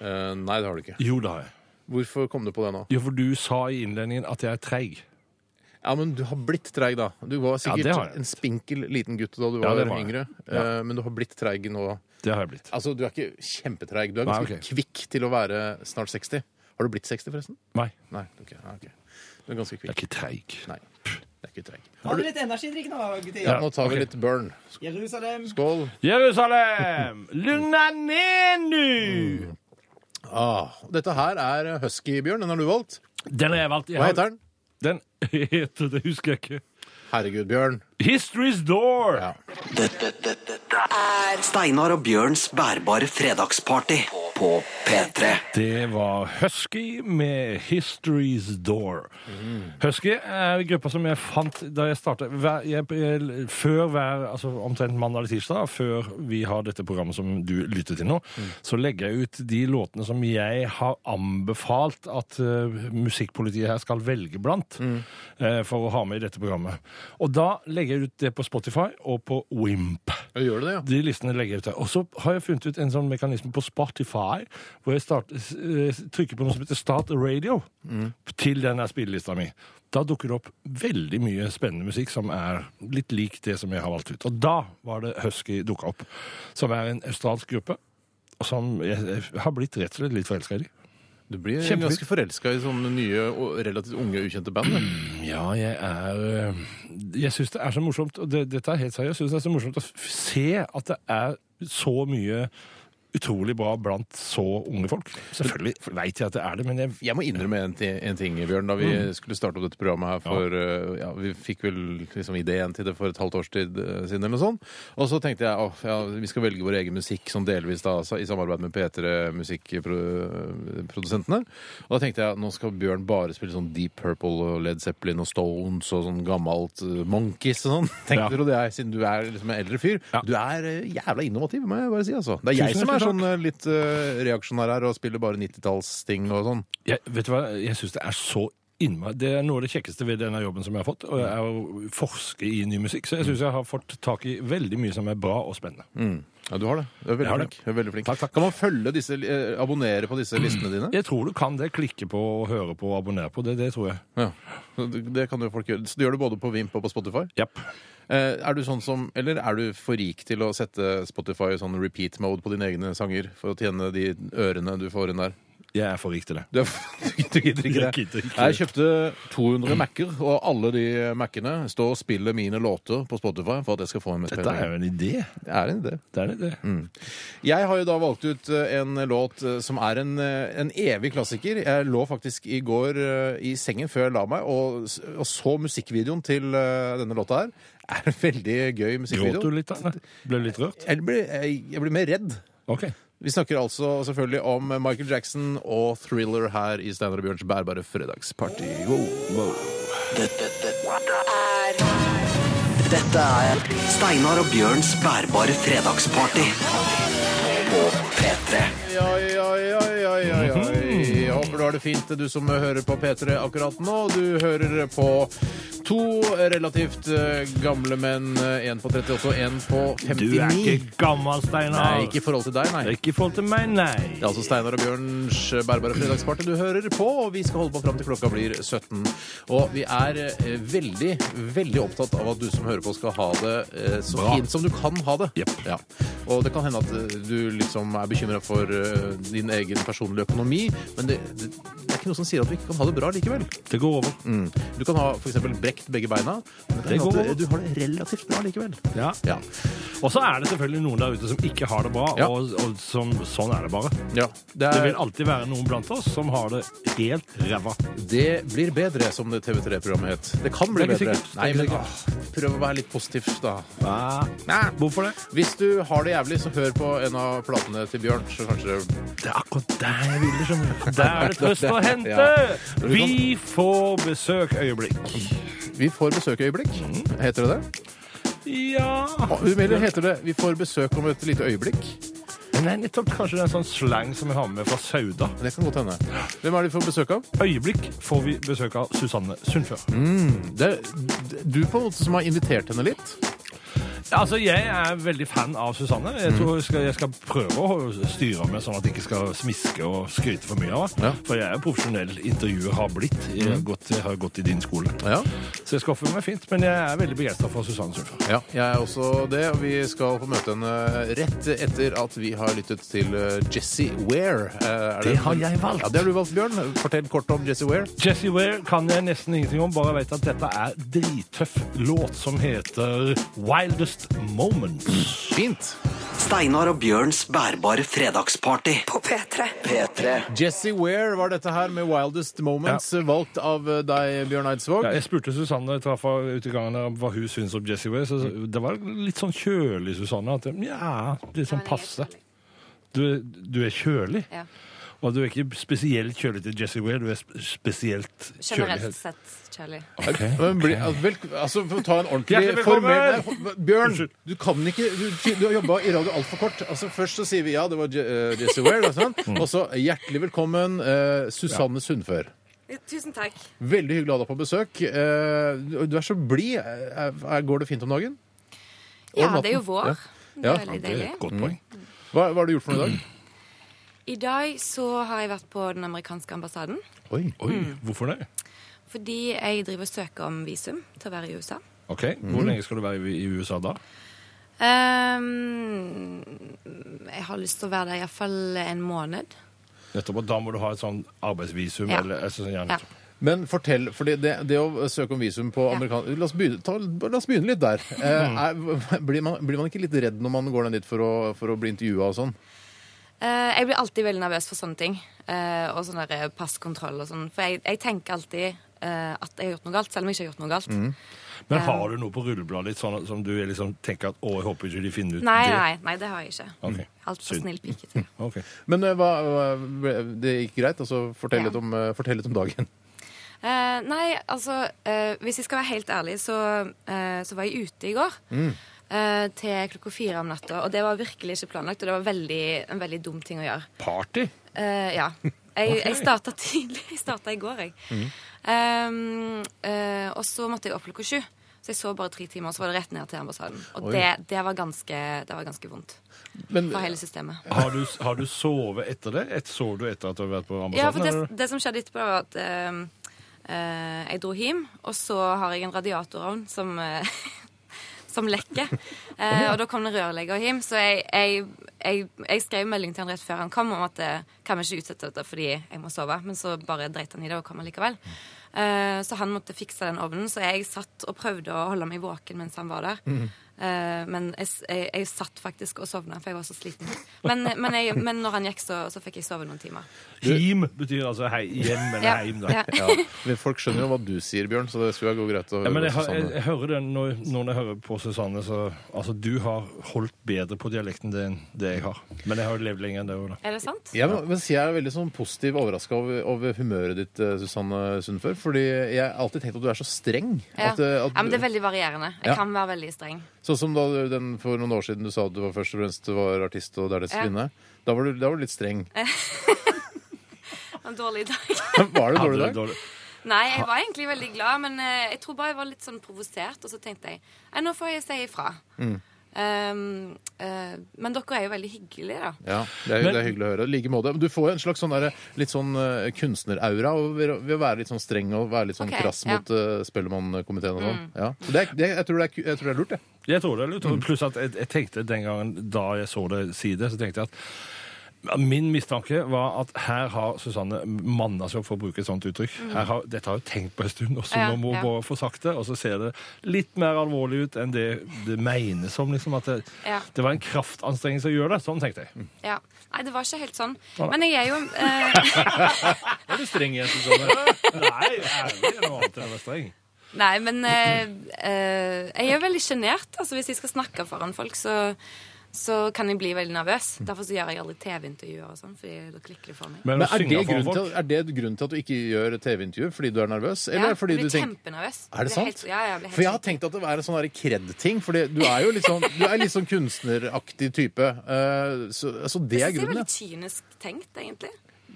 Eh, nei, det har du ikke. Jo, det har jeg. Hvorfor kom du på det nå? Jo, for du sa i innledningen at jeg er treig. Ja, men du har blitt treig, da. Du var Ja, sikkert det har jeg. en spinkel liten gutt da du Ja, var det var jeg. yngre, Ja. eh, men du har blitt treig nå. Det har jeg blitt. Altså, du er ikke kjempetreig. Du er Nei, ganske kvikk til å være snart 60. Har du blitt 60, forresten? Nei, Nei. ok, ja, ok. Du er ganske jeg er kvikk. ikke treig. Nei, det er ikke treig. Har du litt energidrikk nå, gutter? Ja, nå tar vi ok. litt burn. Jerusalem. Skål. Jerusalem! Lugna ned nå! Ah, dette her er Husky, Bjørn. Den har du valgt. Den har jeg valgt. Jeg Hva har- heter den? Den heter, det husker jeg ikke. Herregud, Bjørn. History's Door. Ja. Dette, dette, dette er Steinar og Bjørns bærbare fredagsparty på P3. Det var Husky med History's Door. Husky er en gruppe som jeg fant da jeg startet hver, jeg, jeg, Før hver, altså omtrent mandag eller tirsdag, før vi har dette programmet som du lytter til nå, så legger jeg ut de låtene som jeg har anbefalt at uh, musikkpolitiet her skal velge blant eh, for å ha med i dette programmet. Og da legger jeg ut det på Spotify og på Wimp. Jeg Gjør det, ja? De listene legger jeg ut der. Og så har jeg funnet ut en sånn mekanisme på Spotify, hvor jeg start, eh, trykker på noe som heter Start Radio til denne spillelista mi. Da dukker det opp veldig mye spennende musikk som er litt lik det som jeg har valgt ut. Og da var det Husky dukka opp, som er en australsk gruppe. Og som jeg, har blitt rett og slett litt forelska i. Du blir Kjempefint. ganske forelska i sånne nye og relativt unge, ukjente band. Ja, jeg er øh, Jeg syns det er så morsomt, og det, dette er helt seriøst, jeg synes det er så morsomt å se at det er så mye utrolig bra blant så unge folk. Selvfølgelig veit jeg at det er det, men jeg Jeg må innrømme en, en ting, Bjørn. Da vi Mm. skulle starte opp dette programmet her for ja. ja, Vi fikk vel liksom ideen til det for et halvt års tid uh, siden, eller noe sånt. Og så tenkte jeg at ja, vi skal velge vår egen musikk sånn delvis da, altså, i samarbeid med P3 Musikkprodusentene. Og da tenkte jeg nå skal Bjørn bare spille sånn Deep Purple og Led Zeppelin og Stones og sånn gammelt uh, Monkeys og sånn. Tenkte Ja. du, siden du er liksom en eldre fyr. Du er jævla innovativ, må jeg bare si. altså. Det er jeg som er sånn uh, litt uh, reaksjonær her og spiller bare 90-tallsting og sånn. Jeg, vet du hva, jeg syns det er så innmari Det er noe av det kjekkeste ved denne jobben som jeg har fått, og jeg er å forske i ny musikk. Så jeg syns jeg har fått tak i veldig mye som er bra og spennende. Ja, du har det. Du er veldig Jeg har det. Du er veldig flink. Takk, takk. Kan man følge disse, eh, abonnere på disse listene dine? Jeg tror du kan det. Klikke på, høre på og abonnere på. Det, det tror jeg. Ja. Så Det det kan jo folk gjøre. Så du gjør det både på Vimp og på Spotify? Japp. Eh, er du sånn som, eller er du for rik til å sette Spotify i sånn repeat mode på dine egne sanger for å tjene de ørene du får inn der? Jeg er for rik til det. Du, er, du gidder ikke det? Jeg gidder ikke. Jeg kjøpte 200 Mac-er, og alle de Mac-ene står og spiller mine låter på Spotify for at jeg skal få en Dette er jo en idé. Det er en idé. Det er det. Jeg har jo da valgt ut eh, en låt eh, som er en, eh, en evig klassiker. Jeg lå faktisk i går eh, i sengen før jeg la meg og, s- og så musikkvideoen til eh, denne låta her. Er en veldig gøy Gråt musikkvideo. du litt? da? Ble du litt rørt? Jeg blir, jeg, jeg blir mer redd. OK. Vi snakker altså selvfølgelig om Michael Jackson og Thriller her i Steinar og Bjørns bærbare fredagsparty. Wow. Dette, dette er Dette er Steinar og Bjørns bærbare fredagsparty på P3. Ja, ja, ja, ja, ja, ja. Håper du har det fint, du som hører på P3 akkurat nå. Du hører på to relativt eh, gamle menn, Én en på 38 og en på 59. Du er ikke gammel, Steinar. Nei, ikke i forhold til deg, nei. Ikke i forhold til meg, nei. Det er altså Steinar og Bjørns bærbare fredagsparty du hører på, og vi skal holde på fram til klokka blir 17. Og vi er eh, veldig, veldig opptatt av at du som hører på skal ha det eh, så Bra. fint som du kan ha det. Yep. Ja. Og det kan hende at eh, du liksom er bekymra for eh, din egen personlige økonomi, men det, det, det er ikke noe som sier at du ikke kan ha det bra likevel. Det går over. Mm. Du kan ha f.eks. brekt begge beina, men det Det går over. du har det relativt bra likevel. Ja. Ja. Og så er det selvfølgelig noen der ute som ikke har det bra, Ja. og, og som, sånn er det bare. ja. Det, Det er, vil alltid være noen blant oss som har det helt ræva. det blir bedre, som det TV3-programmet het. Det kan bli Det bedre. Nei, men ikke ah, prøv å være litt positiv, da. Nei. Hvorfor det? Hvis du har det jævlig, så hør på en av platene til Bjørn, så kanskje Det er akkurat der jeg ville, skjønner du. Der er det trøst å hente! Vi får besøk øyeblikk. Vi får besøkøyeblikk. Heter det det? Ja Eller heter det Vi får besøk om et lite øyeblikk? Nei, nettopp. Kanskje det er en sånn slang som vi har med fra Sauda. Det kan godt hende. Hvem er det vi får besøk av? Øyeblikk får vi besøk av Susanne Sundfør. Det er du på en måte som har invitert henne litt. Altså, Jeg er veldig fan av Susanne. Jeg Mm. tror jeg skal, jeg skal prøve å styre meg sånn at jeg ikke skal smiske og skryte for mye av henne. Ja. Mm. For jeg er profesjonell intervjuer, har blitt. Jeg har, gått, jeg har gått i din skole. Ja. Så jeg skal oppføre meg fint. Men jeg er veldig begeistra for Susanne Sundfør. Ja, jeg er også det. Vi skal få møte henne rett etter at vi har lyttet til Jesse Jessie Ware. Eh, er Det har jeg valgt. Ja, det har du valgt, Bjørn. Fortell kort om Jessie Ware. Jessie Ware kan jeg nesten ingenting om, bare vet at dette er drittøff låt som heter Wildest Moments. Fint. Steinar og Bjørns bærbare fredagsparty. På P3. P3. Jessie Ware var dette her med Wildest Moments, valgt av eh, deg, Bjørn Eidsvåg. Ja, jeg spurte Susanne traff henne ute i gangen om hva hun syns om Jessie Ware. Så det var litt sånn kjølig, Susanne. At ja, litt sånn passe. Du, du er kjølig. Ja. Og du er ikke spesielt kjølig til Jesse Ware, du er sp spesielt kjølig. Generelt sett kjølig. Okay. Okay. altså, for å ta en ordentlig formell Bjørn, Unnskyld. du kan ikke Du, du har jobba i radio altfor kort. Altså, først så sier vi ja, det var Je eh, Jessie Ware, og, sånn. Mm. og så hjertelig velkommen uh, Susanne Sundfør. Tusen takk. Veldig hyggelig å ha deg på besøk. Eh, du- er så blid. Eh, eh, Går det fint om dagen? Ja, om det er jo vår. Ja. Det er Ja, veldig deilig. godt poeng. Hva, hva har du gjort for noe i dag? I dag så har jeg vært på den amerikanske ambassaden. Oi. Oi, hvorfor det? Fordi jeg driver og søker om visum til å være i USA. Ok, Hvor lenge skal du være i USA da? Um, jeg har lyst til å være der iallfall en måned. Nettopp, og Da må du ha et sånn arbeidsvisum? Ja. eller altså, sånn Ja. Men fortell, for det, det å søke om visum på Ja. amerikan... La oss begynne, ta, la oss begynne litt der. Eh, er, blir, man, blir man ikke litt redd når man går ned dit for å, for å bli intervjua og sånn? Eh, jeg blir alltid veldig nervøs for sånne ting. eh, og sånn der passkontroll og sånn. For jeg, jeg tenker alltid eh, at jeg har gjort noe galt, selv om jeg ikke har gjort noe galt. Mm. Men har du noe på rullebladet ditt sånn, som du liksom tenker at å, jeg håper ikke de finner ut Nei, det? nei, nei, det har jeg ikke. Okay. Altfor synd. snill pike til. Okay. Men eh, hva, det gikk greit? Altså, fortell, Ja. litt om, eh, fortell litt om dagen. Uh, nei, altså uh, Hvis jeg skal være helt ærlig, så, uh, så var jeg ute i går. eh, til klokka fire om natta. Og det var virkelig ikke planlagt, og det var veldig, en veldig dum ting å gjøre. Party? Uh, ja. Jeg, jeg starta tidlig. Jeg starta i går, jeg. Um, uh, og så måtte jeg opp klokka sju. Så jeg så bare tre timer, og så var det rett ned til ambassaden. Og det, det, var ganske, det var ganske vondt Men for hele systemet. Har du, har du sovet etter det? Et, sov du etter at du har vært på ambassaden? Ja, for det, det som skjedde etterpå, var at uh, eh, jeg dro hjem, og så har jeg en radiatorovn som, eh, som lekker. Eh, og da kom det rørlegger hjem, så jeg, jeg, jeg, jeg skrev melding til han rett før han kom om at eh, kan vi ikke utsette dette fordi jeg må sove, men så bare dreit han i det og kom likevel. Eh, så han måtte fikse den ovnen, så jeg satt og prøvde å holde meg våken mens han var der. Eh, men jeg, jeg, jeg satt faktisk og sovna, for jeg var så sliten. Men, men, jeg, men når han gikk, så, så fikk jeg sove noen timer. Hjem betyr altså hei, hjem eller Ja. heim, da. Ja. ja, men folk skjønner jo hva du sier, Bjørn, så det skulle gå greit å Ja, men høre jeg, jeg, jeg hører det når, når jeg hører på Susanne, så altså, du har holdt bedre på dialekten din enn det jeg har. Men jeg har jo levd lenger enn det òg, da. Er det sant? Ja, men, jeg er veldig sånn positiv overraska over, over humøret ditt, eh, Susanne Sundfør. Fordi jeg har alltid tenkt at du er så streng. Ja. At, eh, at ja, men det er veldig varierende. Jeg Ja. kan være veldig streng. Sånn som da den for noen år siden du sa at du var først og fremst var artist og dernest Ja. kvinne. Da var, du, da var du litt streng. En dårlig dag. Var det en dårlig du dag? dårlig- Nei, jeg var egentlig veldig glad, men eh, jeg tror bare jeg var litt sånn provosert, og så tenkte jeg nå får jeg si ifra. Mm. Um, uh, men dere er jo veldig hyggelige, da. Ja, det er, Men- det er hyggelig å høre. I like måte. Du får jo en slags sånn der, litt sånn uh, kunstneraura ved, ved å være litt sånn streng og være litt sånn okay, krass ja. mot uh, Spellemannkomiteen og sånn. Ja. Så Det, er- det, jeg, tror det er, jeg tror det er lurt, det. Jeg tror det er lurt. Pluss at jeg, jeg tenkte den gangen da jeg så det si det, så tenkte jeg at Min mistanke var at her har Susanne manna seg opp, for å bruke et sånt uttrykk. Her har, dette har hun tenkt på en stund, og så Ja, nå må hun ja. bare få sagt det. Og så ser det litt mer alvorlig ut enn det det menes som. Liksom, at det, Ja. det var en kraftanstrengelse å gjøre det. Sånn tenkte jeg. Ja. Nei, det var ikke helt sånn. Men jeg er jo eh, Er du streng igjen, Susanne? Nei, ærlig er noe annet enn å være streng. Nei, men eh, eh, jeg er veldig sjenert. Altså, hvis jeg skal snakke foran folk, så, så kan jeg bli veldig nervøs. Derfor så gjør jeg aldri TV-intervjuer og sånn, fordi da klikker det for meg. Men, Men er det, grunnen til, er det grunnen til at du ikke gjør TV-intervju? Fordi du er nervøs? Eller ja, fordi jeg du blir tenker kjempenervøs. Er det sant? Helt, ja, jeg helt For jeg har tenkt at det er en sånn kred-ting. For du er jo litt sånn, du er litt sånn kunstneraktig type. Uh, så, altså, det er synes det er veldig kynisk tenkt, egentlig.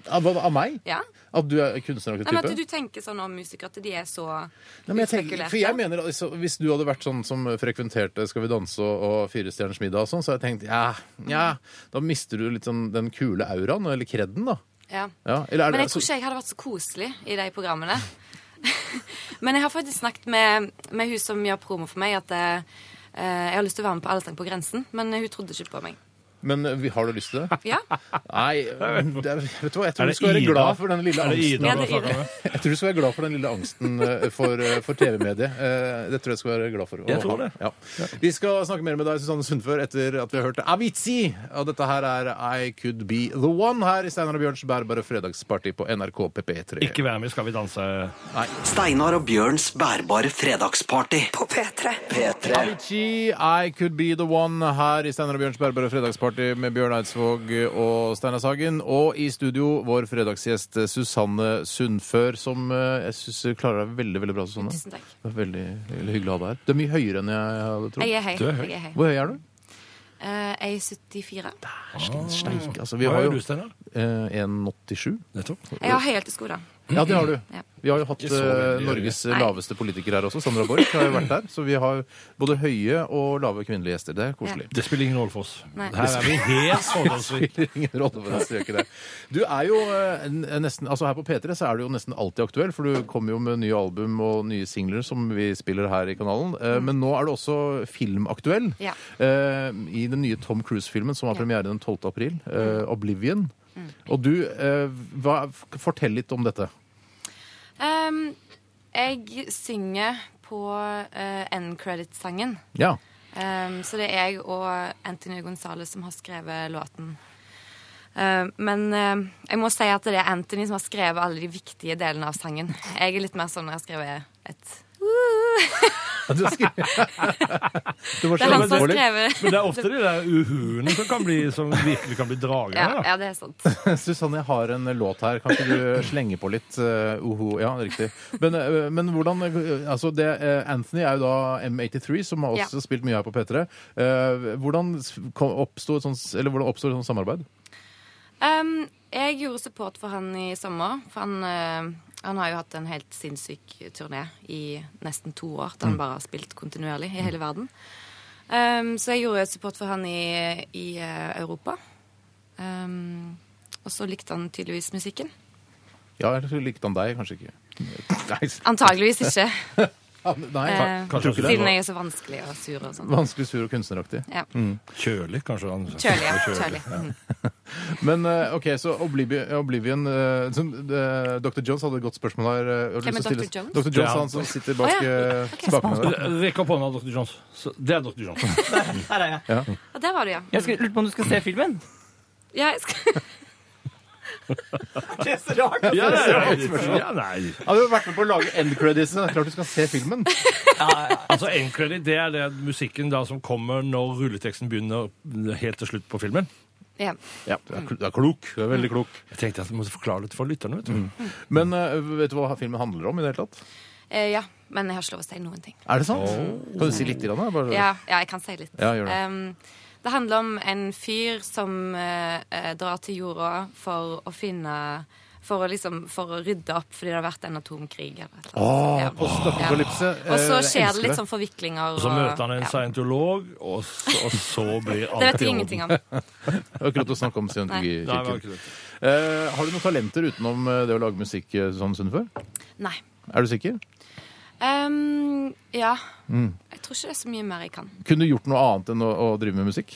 Av, av meg? Ja. At du er kunstneraktig Nei, men at du tenker sånn om musikere at de er så Nei, jeg tenker, for jeg mener, altså, Hvis du hadde vært sånn som frekventerte Skal vi danse og, og Fire stjerners middag, og sånn, så hadde jeg tenkt ja, ja, da mister du litt sånn den kule auraen, eller kredden, da. ja. Ja, eller Men det, jeg tror ikke jeg hadde vært så koselig i de programmene. Men jeg har faktisk snakket med, med hun som gjør promo for meg, at uh, jeg har lyst til å være med på Allsang på grensen, men hun trodde ikke på meg. Men eh, vi- har du lyst til det? Ja, Nei, det er, vet du hva, jeg tror Er du det skal være Ida? glad for den lille Er det angsten. Ida du har snakket med? Jeg tror du skal være glad for den lille angsten eh, for, eh, for TV-mediet. Eh, Det tror jeg skal være glad for. å Jeg tror ha. det. Ja. Vi skal snakke mer med deg, Susanne Sundfør, etter at vi har hørt Avicii. Og dette her er I Could Be The One her i Steinar og Bjørns bærbare fredagsparty på NRK PP3. Ikke være med, skal vi danse. Steinar og Bjørns bærbare fredagsparty på P3. P3. Avicii, I Could Be The One her i Steinar og Bjørns bærbare fredagsparty med Bjørn Eidsvåg og Steinar Sagen. Og i studio vår fredagsgjest Susanne Sundfør, som eh, jeg syns klarer deg veldig veldig bra. Susanne. tusen takk. Det er veldig, veldig hyggelig å ha deg her. Du er mye høyere enn jeg hadde trodd. Jeg er høy. Du er høy. Er høy. Hvor høy er du? Uh, jeg er 74. Steik, altså. Vi Hva har jo du, Steinar? eh, 1,87. Nettopp. Jeg har høyhælte sko, da. Ja, det har du. Ja. Vi har jo hatt eh, Norges Nei. laveste politiker her også. Sandra Borch har jo vært der. Så vi har både høye og lave kvinnelige gjester. Det er koselig. Det spiller ingen rolle for oss. Nei. Her er vi helt fordomsfrie. spiller ingen rolle for oss, det gjør ikke det. Du er jo eh, n- nesten, altså Her på P3 så er du jo nesten alltid aktuell, for du kommer jo med nye album og nye singler som vi spiller her i kanalen. Eh, Men nå er du også filmaktuell. Ja. eh, I den nye Tom Cruise-filmen som har Ja. premiere den 12. april. eh, 'Oblivion'. Og du, eh, hva, fortell litt om dette. Um, jeg synger på uh, end-credit-sangen. Ja. Um, så det er jeg og Anthony Gonzales som har skrevet låten. Uh, men uh, jeg må si at det er Anthony som har skrevet alle de viktige delene av sangen. Jeg er litt mer sånn når jeg har skrevet et Du skri... du var er som har alvorlig. skrevet Men det er ofte de der uhuene som, kan bli, som virkelig kan bli dragere. ja, ja, det er sant. Susanne, jeg har en låt her. Kan ikke du slenge på litt? Uh, uhu, ja, riktig. Men, eh, men hvordan eh, altså det, eh, Anthony er jo da M83, som har også Ja. spilt mye her på P3. Eh, hvordan oppsto et sånt, eller hvordan et sånt samarbeid? Um, jeg gjorde support for han i sommer. For han, uh, han har jo hatt en helt sinnssyk turné i nesten to år. Der han bare har spilt kontinuerlig i hele verden. Um, så jeg gjorde support for han i, i uh, Europa. Um, og så likte han tydeligvis musikken. Ja, eller likte han deg, kanskje ikke? Antageligvis ikke. nei Eh, Kanskje det. siden jeg er så vanskelig og sur og sånn. vanskelig sur og kunstneraktig. Ja. Kjølig, kanskje. han- Kjølig, ja. Kjølig. Kjølig. Mhm. Men eh, OK, så Oblivion, Oblivion eh, som, eh, Dr. Jones hadde et godt spørsmål her. eh, Hvem lyst er til å Dr. stille- Jones? Dr. Jones, han. han som sitter bak Å, ja. eh, Ok, spakene der. Rekk opp hånda, Dr. Jones. Så, det er Dr. Jones. Her er jeg. Ja, der var du, ja. Jeg skulle- lurte på om du skal se filmen. ja jeg skal... Det er så rart. Ja, ja, ja, ja, nei. Har du vært med på å lage end credits. Det er klart du skal se filmen. Altså, Endcredit det er det musikken da som kommer når rulleteksten begynner helt til slutt på filmen. Ja. Ja, du er, kl- du er klok. Du er veldig klok. Jeg tenkte at jeg måtte forklare det for lytterne. vet du. Men eh, vet du hva filmen handler om i det hele tatt? Eh, ja, men jeg har ikke lov å si noen ting. Er det sant? Kan du si litt? Grann, da? Bare... Ja, ja, jeg kan si litt. Ja, gjør det. Um, det handler om en fyr som eh, eh, drar til jorda for å finne For å, liksom, for å rydde opp fordi det har vært en atomkrig. Eller annet. Ja. Og så Eh, skjer det litt sånn forviklinger. Og så møter han en ja. scientolog, og så, og så blir alt Det vet i jeg orden. ingenting om. Akkurat å snakke om Nei, det var scientologikirken. ikke det. Eh, har du noen talenter utenom det å lage musikk sånn Sunnfør? Nei. Er du sikker? Um, ja. Mm. Jeg tror ikke det er så mye mer jeg kan. Kunne du gjort noe annet enn å, å drive med musikk?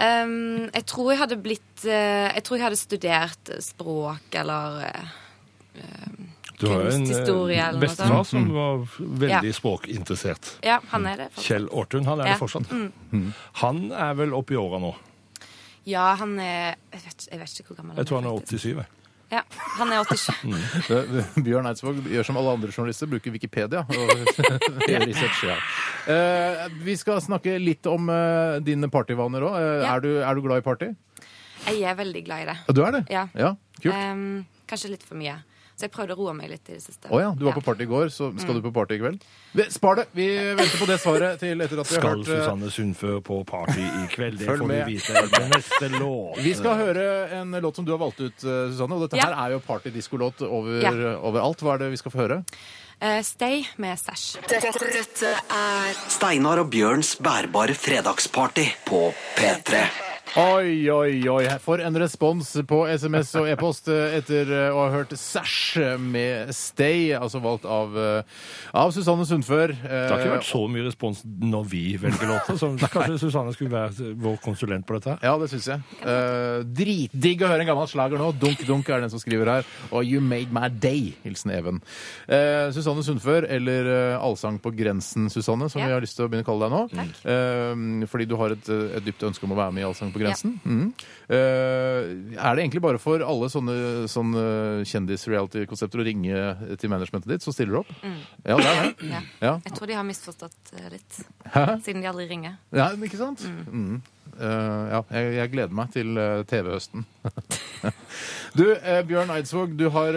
Um, jeg tror jeg hadde blitt uh, Jeg tror jeg hadde studert språk eller uh, Du har jo en eh, bestefar som var veldig Ja. språkinteressert. Ja, han er det. Fortsatt. Kjell Aartun, Han er Ja. det fortsatt. Han er vel oppi åra nå. Ja, han er jeg vet, jeg vet ikke hvor gammel han er. Jeg tror han er faktisk. 87. Ja, han er 87. Det- det- Bjørn Eidsvåg gjør som alle andre journalister, bruker Wikipedia. Og gjør research, ja. Uh, vi skal snakke litt om uh, dine partyvaner òg. Ja. er, du, er du glad i party? Jeg er veldig glad i det. Du er det? Ja. ja kult. Um, kanskje litt for mye. Så jeg prøvde å roe meg litt i det siste. Å ja, du var på party i går, så skal du på party i kveld? Spar det! Vi venter på det svaret til etter at vi har hørt Skal Susanne Sundfø på party i kveld? Det Følg får vi vise vite etter neste låt. Vi skal høre en låt som du har valgt ut, eh, Susanne. Og dette Ja. her er jo partydiskolåt over, Ja. overalt. Hva er det vi skal få høre? Uh, stay med Sash. Dette, dette er Steinar og Bjørns bærbare fredagsparty på P3. Oi, oi, oi. For en respons på SMS og e-post etter å ha hørt Sash med Stay, altså valgt av, eh, av Susanne Sundfør. Det har ikke vært så mye respons når vi velger låter, så kanskje Susanne skulle være vår konsulent på dette. Ja, det syns jeg. Uh, dritdigg å høre en gammel slager nå. Dunk Dunk er den som skriver her. Og You Made My Day. Hilsen Even. Uh, Susanne Sundfør, eller Allsang på grensen, Susanne, som Ja. vi har lyst til å begynne å kalle deg nå. Uh, fordi du har et, et dypt ønske om å være med i Allsang på grensen. Ja. Mm. Uh, er det egentlig bare for alle sånne, sånne kjendis-reality-konsepter å ringe til managementet ditt, så stiller du opp? Ja, det er det. Ja. Jeg tror de har misforstått eh, litt, Hæ? siden de aldri ringer. Ja, ikke sant? Mm. Eh, ja, jeg, jeg gleder meg til eh, TV-høsten. du, eh, Bjørn Eidsvåg, du har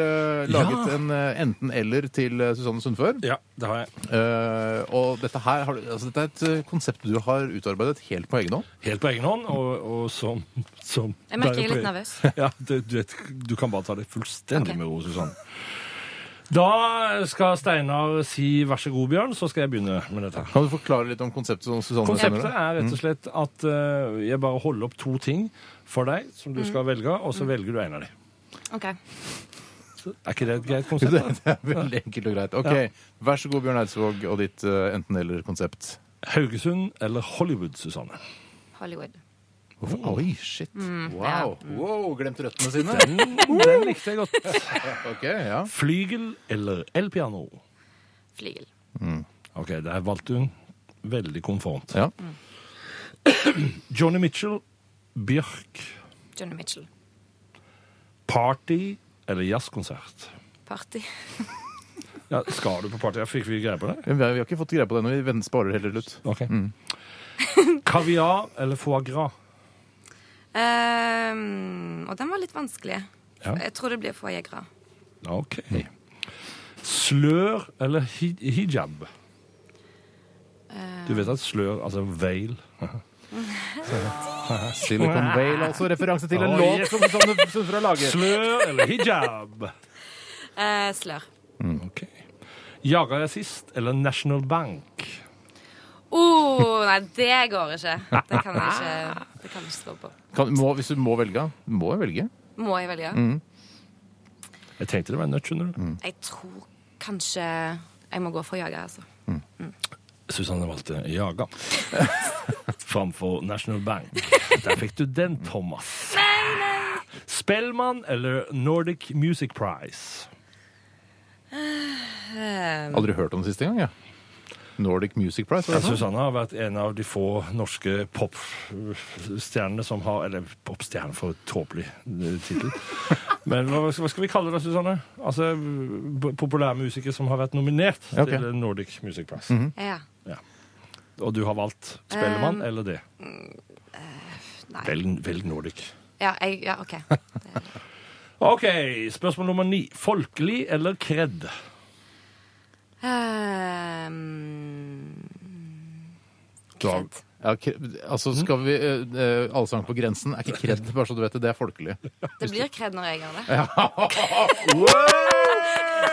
laget Ja. en enten-eller til Susanne Sundfør. Ja, det har jeg. Eh, og dette her har, altså, dette er et konsept du har utarbeidet helt på egen hånd. Helt på egen hånd, og, og som, som Jeg merker jeg er litt nervøs. Ja, du, du, vet, du kan bare ta det fullstendig okay. med ro, Susanne. Da skal Steinar si 'vær så god, Bjørn', så skal jeg begynne med dette. her. Kan du forklare litt om konseptet? som Susanne Konseptet er rett og slett at uh, jeg bare holder opp to ting for deg som du skal velge, og så velger du en av dem. OK. Er ikke det et greit konsept? Det, da? det er veldig enkelt og greit. Ok, Vær så god, Bjørn Eidsvåg, og ditt uh, enten-eller-konsept. Haugesund eller Hollywood, Susanne? Hollywood. Hvorfor- Oi, shit. Mm, Wow. wow. Glemt røttene sine. Den, den likte jeg godt. Ok, ja. Flygel eller elpiano? Flygel. Ok, der valgte hun veldig konformt. ja. Johnny Mitchell, Bjørk, Johnny Mitchell. party eller jazzkonsert? Party. Ja, skal du på party? Fikk vi greie på det? Vi har ikke fått greie på det, ennå. vi sparer heller litt. Okay. Mm. Kaviar eller foie gras? Ehm, og den var litt vanskelig. Ja. Jeg tror det blir få jegere. Ok. Slør eller hi hijab? Du vet at slør, altså veil Silicon Vale, altså referanse til en oh, låt som har laget. Slør eller hijab? Uh, slør. Ok. Jaga er sist eller National Bank? Oh, nei, det går ikke. Det kan jeg ikke, det kan jeg ikke stå på. Kan, må, hvis du må velge, må jeg velge. Må jeg velge? Jeg tenkte det var en nøtt, skjønner du. Jeg tror kanskje jeg må gå for jager, altså. Susanne valgte Jaga framfor National Bank. Der fikk du den, Thomas. Nei, nei. Spellemann eller Nordic Music Prize? Aldri hørt om det siste gang, jeg. Nordic Music Prize, er det? Susanne har vært en av de få norske popstjernene som har Eller popstjerne for tåpelig eh, tittel. Men hva, hva skal vi kalle det, Susanne? Altså populærmusikere som har vært nominert okay. til Nordic Music Prize. Ja. Og du har valgt Spellemann Um, eller det? Nei. Velg, velg Nordic. Ja, jeg, ja OK. OK, spørsmål nummer ni. Folkelig eller kred? Ehm, Kred. Ja, altså skal vi uh, Allsang på grensen er ikke kred, bare så du vet det. Det er folkelig. Det blir kred når jeg gjør det.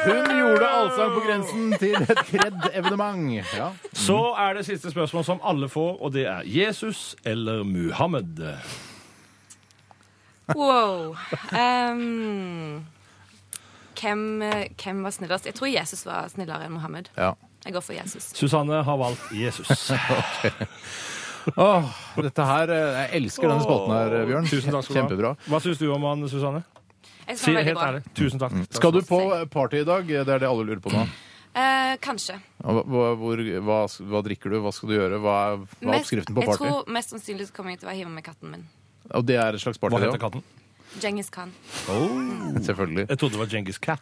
Hun gjorde Allsang på grensen til et kred-evenement. Ja. Så er det siste spørsmål som alle får, og det er Jesus eller Muhammed? Wow. Ehm, hvem, eh, hvem var snillest? Jeg tror Jesus var snillere enn Mohammed. ja. Jeg går for Jesus. Susanne har valgt Jesus. Åh, dette her eh, Jeg elsker denne spalten her, eh, Bjørn. Tusen takk skal du ha. Kjempebra. Hva syns du om han, Susanne? Jeg Si synes det helt ærlig. Tusen takk. Skal du på party i dag? Det er det alle lurer på nå. Eh, kanskje. Hva, hva- hvor, hva, hva drikker du? Hva skal du gjøre? Hva er, hva er oppskriften på party? Jeg tror mest sannsynlig kommer jeg til å hive med katten min. Og det er et slags party, Hva heter katten? Genghis Khan. Selvfølgelig. Jeg trodde det var Genghis Cat.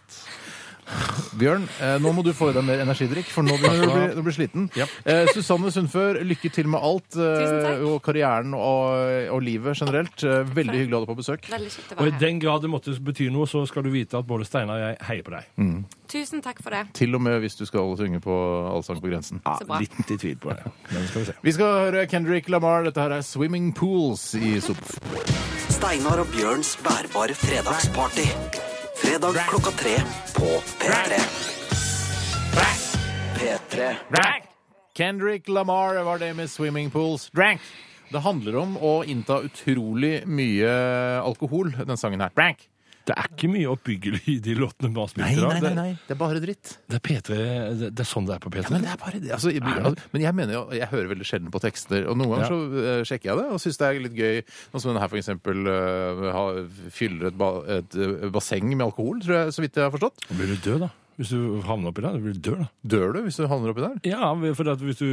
Bjørn, eh, nå må du få i deg mer energidrikk, for nå begynner du å bli, å bli sliten. Eh, Susanne Sundfør, lykke til med alt. eh, og karrieren og, og livet generelt. Eh, veldig hyggelig å ha deg på besøk. Veldig kjekt å Og i være her. den grad det måtte bety noe, så skal du vite at både Steinar og jeg heier på deg. Tusen takk for det. Til og med hvis du skal synge på Allsang på grensen. Så bra. Litt i tvil på det. Men skal vi se. Vi skal høre Kendrick Lamar. Dette her er 'Swimming Pools' i SOP. Steinar og Bjørns bærbare fredagsparty. Fredag klokka tre på P3. P3. Kendrick Lamar var det med 'Swimming Pools'. Drank! Det handler om å innta utrolig mye alkohol, den sangen her. Drank! Det er ikke mye oppbyggelig i de låtene man spiller nei, nei, nei, nei, Det er bare dritt. Det er P3, det, det er sånn det er på P3. Men det er bare det. Altså, jeg, altså, men jeg mener jo, jeg hører veldig sjelden på tekster, og noen ganger Ja. så uh, sjekker jeg det og syns det er litt gøy. Noe som denne her for eksempel uh, fyller et, ba, et eh, basseng med alkohol, tror jeg, så vidt jeg har forstått. Da blir du død, da. Hvis du havner oppi der, blir du død, da. Dør du hvis du havner oppi der? Ja, for at hvis du,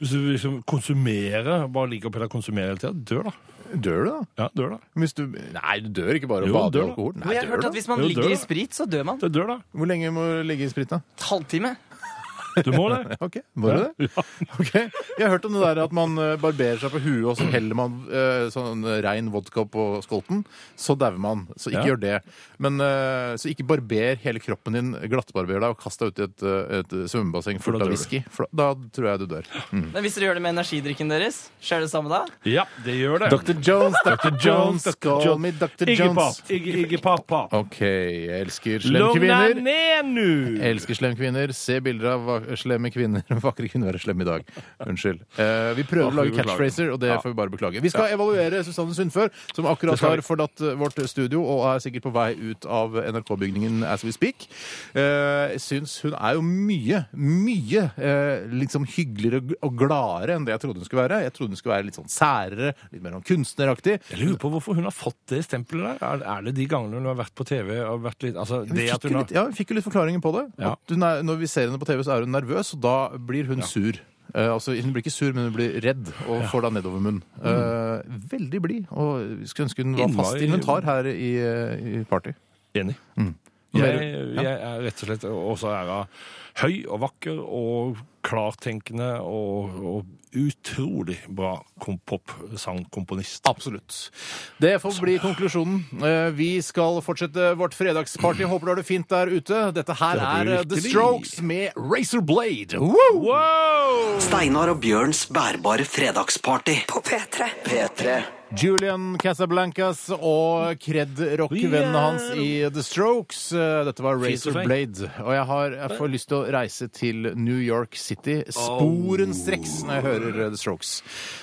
hvis du liksom konsumerer, bare ligger oppi der og konsumerer hele tida, dør da. Dør du da? Ja, dør da. Hvis du Nei, du dør ikke bare av Jo, å bade dør i da. alkohol. Nei, jeg har hørt dør at hvis man Jo, ligger dør i da. sprit, så dør man. Det dør da. Hvor lenge må du ligge i sprit, da? Halvtime. Du må det. Ok, Må du det? Ok. Jeg har hørt om det der at man eh, barberer seg på huet, og så heller man eh, sånn rein vodka på skolten. Så dauer man. Så ikke Ja. gjør det. Men eh, Så ikke barber hele kroppen din, glattbarber deg og kast deg ut i et, eh, et svømmebasseng For fullt av du. whisky. For da da tror jeg du dør. Mm. Men hvis dere gjør det med energidrikken deres, skjer det samme da? Ja, det gjør det. Dr. Jones, Dr. Jones, Dr. call Jones. me Dr. Iggy Jones. pop, Iggy, Iggy pop, pop. OK. Jeg elsker slemme Lugna kvinner. ned nå! Jeg elsker slemme kvinner. Se bilder av slemme kvinner. Vakre kvinner være slemme i dag. Unnskyld. Eh, vi prøver å lage catchphraser, og det får vi bare beklage. Vi skal evaluere Susanne Sundfør, som akkurat har forlatt eh, vårt studio og er sikkert på vei ut av NRK-bygningen as we speak. Eh, syns hun er jo mye, mye eh, liksom hyggeligere og gladere enn det jeg trodde hun skulle være. Jeg trodde hun skulle være litt sånn særere, litt mer sånn kunstneraktig. Jeg lurer på hvorfor hun har fått det stempelet der. Er, er det de gangene hun har vært på TV og vært litt Altså, det at litt, ja, vi fikk jo litt forklaringer på det. Ja. Hun når vi ser henne på TV, så er hun nervøs, og da blir hun sur. Eh, altså, Hun blir ikke sur, men hun blir redd og får da nedovermunn. Uh, veldig blid. Og skulle ønske hun var fast Innmari- inventar her i, eh, i Party. Enig. Hva Jeg, jeg er rett og slett også hun høy og vakker og klartenkende og, og utrolig bra kom popsangkomponist. Absolutt. Det får bli konklusjonen. Eh, Vi skal fortsette vårt fredagsparty. Håper du har det fint der ute. Dette her Det er eh, The. Strokes med Razor Blade. Wow! Wow! Steinar og Bjørns bærbare fredagsparty. På P3. P3. Julian Casablancas og Kred-rock-vennen hans i The Strokes. Eh, Dette var Razor. Blade. Og jeg, har, jeg får lyst til å reise til New York City sporenstreks når jeg hører eh, The Strokes.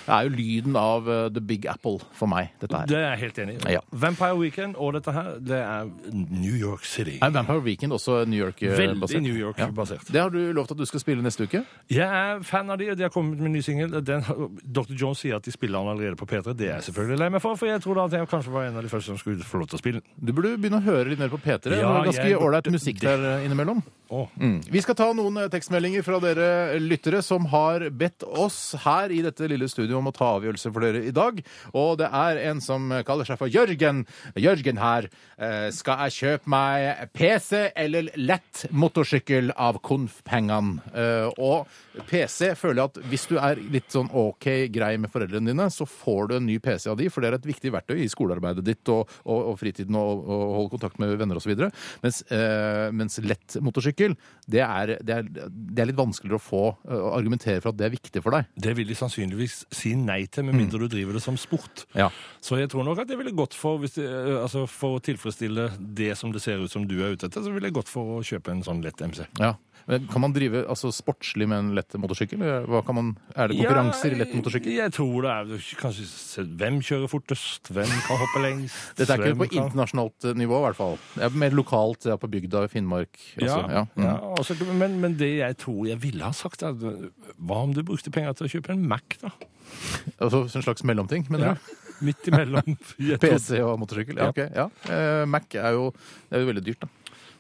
Det er jo lyden av eh, The Big Apple for meg, dette her. Det er jeg helt enig i. Ja. Vampire Weekend og dette her, det er New York City. Er Vampire Weekend også New York-basert? Veldig New York-basert. Det har du lovt at du skal spille neste uke. Jeg er fan av de, og de har kommet med en ny singel. Den- Dr. Jones sier at de spiller den allerede på P3. Det er jeg selvfølgelig lei meg for, for jeg tror da at jeg kanskje var en av de første som skulle få lov til å spille den. Du burde begynne å høre litt mer på P3. det Ja, er ganske jeg ålreit musikk der eh, innimellom. Åh. Mm. Vi skal ta noen eh, tekstmeldinger fra dere lyttere som har bedt oss her i dette lille studioet om å ta avgjørelse for dere i dag. Og det er en som kaller seg for Jørgen. Jørgen her. Eh, Skal jeg kjøpe meg PC eller lett motorsykkel av Konf-pengene? Eh, Og PC føler jeg at hvis du er litt sånn OK grei med foreldrene dine, så får du en ny PC av de, for det er et viktig verktøy i skolearbeidet ditt og, og, og fritiden og, og holde kontakt med venner osv. Mens, eh, mens lett motorsykkel, det er, det, er, det er litt vanskeligere å få å argumentere for at det er viktig for deg. Det vil de sannsynligvis si nei til, med mindre du driver det som sport. Ja. Så jeg tror nok at det ville gått for, hvis eh, altså for å tilfredsstille det som det ser ut som du er ute etter, så ville jeg gått for å kjøpe en sånn lett MC. ja. Men Kan man drive altså, sportslig med en lett motorsykkel? Hva kan man, er det konkurranser i lett motorsykkel? Jeg tror det er kanskje Hvem kjører fortest? Hvem kan hoppe lengst? Dette er ikke på internasjonalt eh, nivå, i hvert fall. Det er mer lokalt, ja, på bygda i Finnmark. Ja, Også. Ja. Mm. ja, også, men, men det jeg tror jeg ville ha sagt, er hva om du brukte penger til å kjøpe en Mac, da? Altså en slags mellomting, mener Ja. du? Midt imellom. PC og motorsykkel? Ja, Ja. ok. Ja. Eh, Mac er jo, er jo veldig dyrt, da.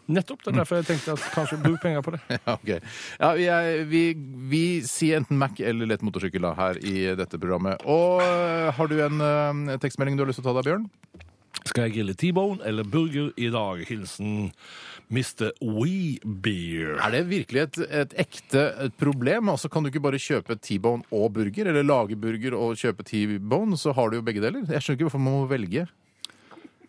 Nettopp. Det er derfor jeg tenkte at kanskje bruk penger på det. Ja, ok. Ja, vi, er, vi, vi sier enten Mac eller lett motorsykkel da, her i dette programmet. Og øh, har du en øh, tekstmelding du har lyst til å ta deg, Bjørn? Skal jeg grille T-bone eller burger i dag? Hilsen Mr. Weebeer. Er det virkelig et, et ekte et problem? Altså Kan du ikke bare kjøpe T-bone og burger, eller lage burger og kjøpe T-bone, så har du jo begge deler? Jeg skjønner ikke hvorfor man må velge.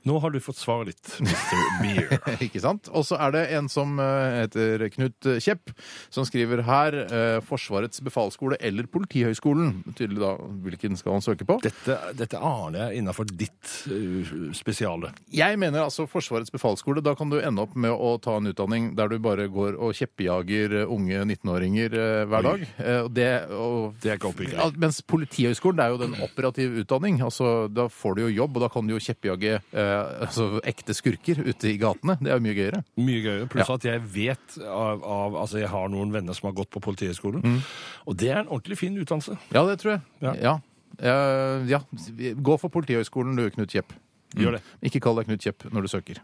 Nå har du fått svaret ditt, Mr. Beer. Ikke sant? Og så er det en som eh, heter Knut Kjepp, som skriver her eh, Forsvarets befalsskole eller Politihøgskolen. Tydelig da hvilken skal han søke på. Dette, dette aner jeg innafor ditt uh, spesiale. Jeg mener altså Forsvarets befalsskole. Da kan du ende opp med å ta en utdanning der du bare går og kjeppjager eh, unge 19-åringer eh, hver dag. Eh, det, og, Det er ikke oppbyggelig. Ja, mens Politihøgskolen det er jo den operative utdanning. altså Da får du jo jobb, og da kan du jo kjeppjage eh, altså, ekte skurker ute i gatene. Det er jo mye gøyere. Mye gøyere. Pluss at jeg vet av, av Altså, jeg har noen venner som har gått på Politihøgskolen, Mm. og det er en ordentlig fin utdannelse. Ja, det tror jeg. Ja. Ja. Eh, ja. Gå for Politihøgskolen du, Knut Kjepp. Gjør det. Ikke kall deg Knut Kjepp når du søker.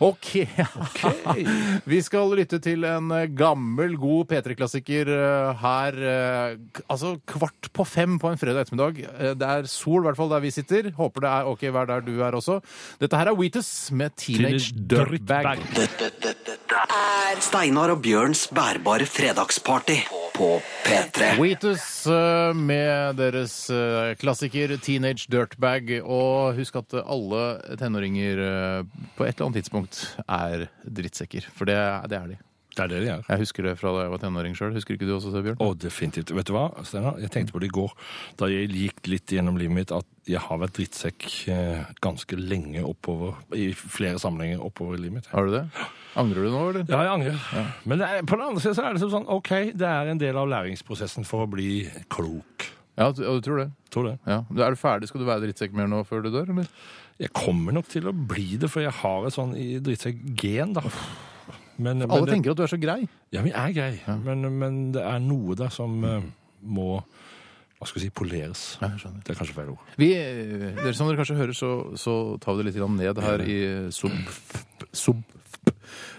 OK. Vi skal lytte til en eh, gammel, god P3-klassiker eh, her eh, altså kvart på fem på en fredag ettermiddag. Eh, Det er sol, i hvert fall der vi sitter. Håper det er OK vær der du er også. Dette her er Wheatus med Teenage Teenage Dirtbag. Dirtbag. Dette, dette, dette er Steinar og Bjørns bærbare fredagsparty på P3. Wheatus eh, med deres eh, klassiker Teenage Dirtbag. Og husk at alle tenåringer eh, på et eller annet tidspunkt er drittsekker. For det, det er de. Det er det de er. Jeg husker det fra da jeg var tenåring sjøl. Husker ikke du også, Bjørn? Å, definitivt. Vet du hva, Steinar? Jeg tenkte på det i går, da jeg gikk litt gjennom livet mitt, at jeg har vært drittsekk eh, ganske lenge oppover, i flere sammenhenger oppover i livet mitt. Har du det? Angrer du nå, eller? Ja, jeg angrer. Men det er, på den andre siden så er det sånn, OK, det er en del av læringsprosessen for å bli klok. Ja, du, du tror det? Tror det. Ja. Er du ferdig? Skal du være drittsekk mer nå før du dør, eller? Jeg kommer nok til å bli det, for jeg har et sånn drittsekk-gen, da. Men, men Alle det, tenker at du er så grei. Ja, men jeg er grei. Men, men det er noe der som eh, må hva skal vi si, poleres. Ja. Det er kanskje feil ord. Vi, eh, dere, som dere kanskje hører, så, så tar vi det litt ned her i sub... sub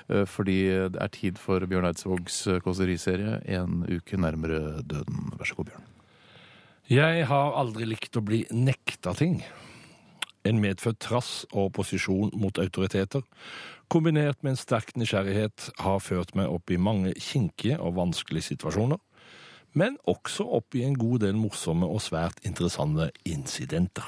eh, fordi det er tid for Bjørn Eidsvågs kåseriserie En uke nærmere døden. Vær så god, Bjørn. Jeg har aldri likt å bli nekta ting. En medfødt trass og posisjon mot autoriteter, kombinert med en sterk nysgjerrighet, har ført meg opp i mange kinkige og vanskelige situasjoner, men også opp i en god del morsomme og svært interessante incidenter.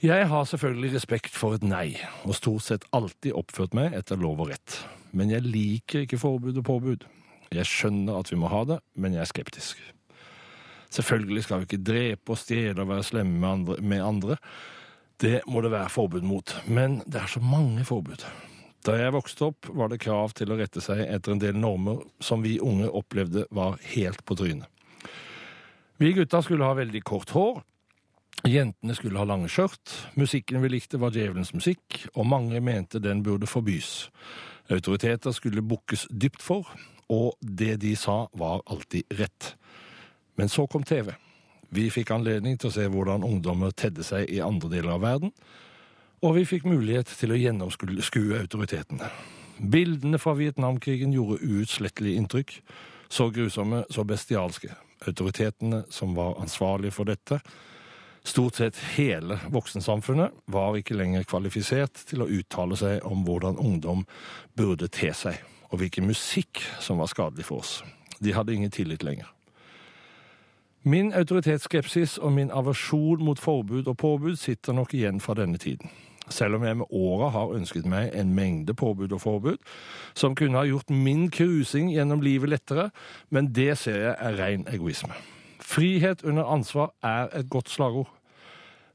Jeg har selvfølgelig respekt for et nei, og stort sett alltid oppført meg etter lov og rett. Men jeg liker ikke forbud og påbud. Jeg skjønner at vi må ha det, men jeg er skeptisk. Selvfølgelig skal vi ikke drepe og stjele og være slemme med andre, med andre. Det må det være forbud mot. Men det er så mange forbud. Da jeg vokste opp, var det krav til å rette seg etter en del normer som vi unge opplevde var helt på trynet. Vi gutta skulle ha veldig kort hår. Jentene skulle ha lange skjørt. Musikken vi likte, var djevelens musikk, og mange mente den burde forbys. Autoriteter skulle bukkes dypt for, og det de sa, var alltid rett. Men så kom TV. Vi fikk anledning til å se hvordan ungdommer tedde seg i andre deler av verden, og vi fikk mulighet til å gjennomskue autoritetene. Bildene fra Vietnamkrigen gjorde uutslettelig inntrykk. Så grusomme, så bestialske. Autoritetene som var ansvarlige for dette, stort sett hele voksensamfunnet, var ikke lenger kvalifisert til å uttale seg om hvordan ungdom burde te seg, og hvilken musikk som var skadelig for oss. De hadde ingen tillit lenger. Min autoritetsskepsis og min aversjon mot forbud og påbud sitter nok igjen fra denne tiden. Selv om jeg med åra har ønsket meg en mengde påbud og forbud, som kunne ha gjort min cruising gjennom livet lettere, men det ser jeg er ren egoisme. Frihet under ansvar er et godt slagord.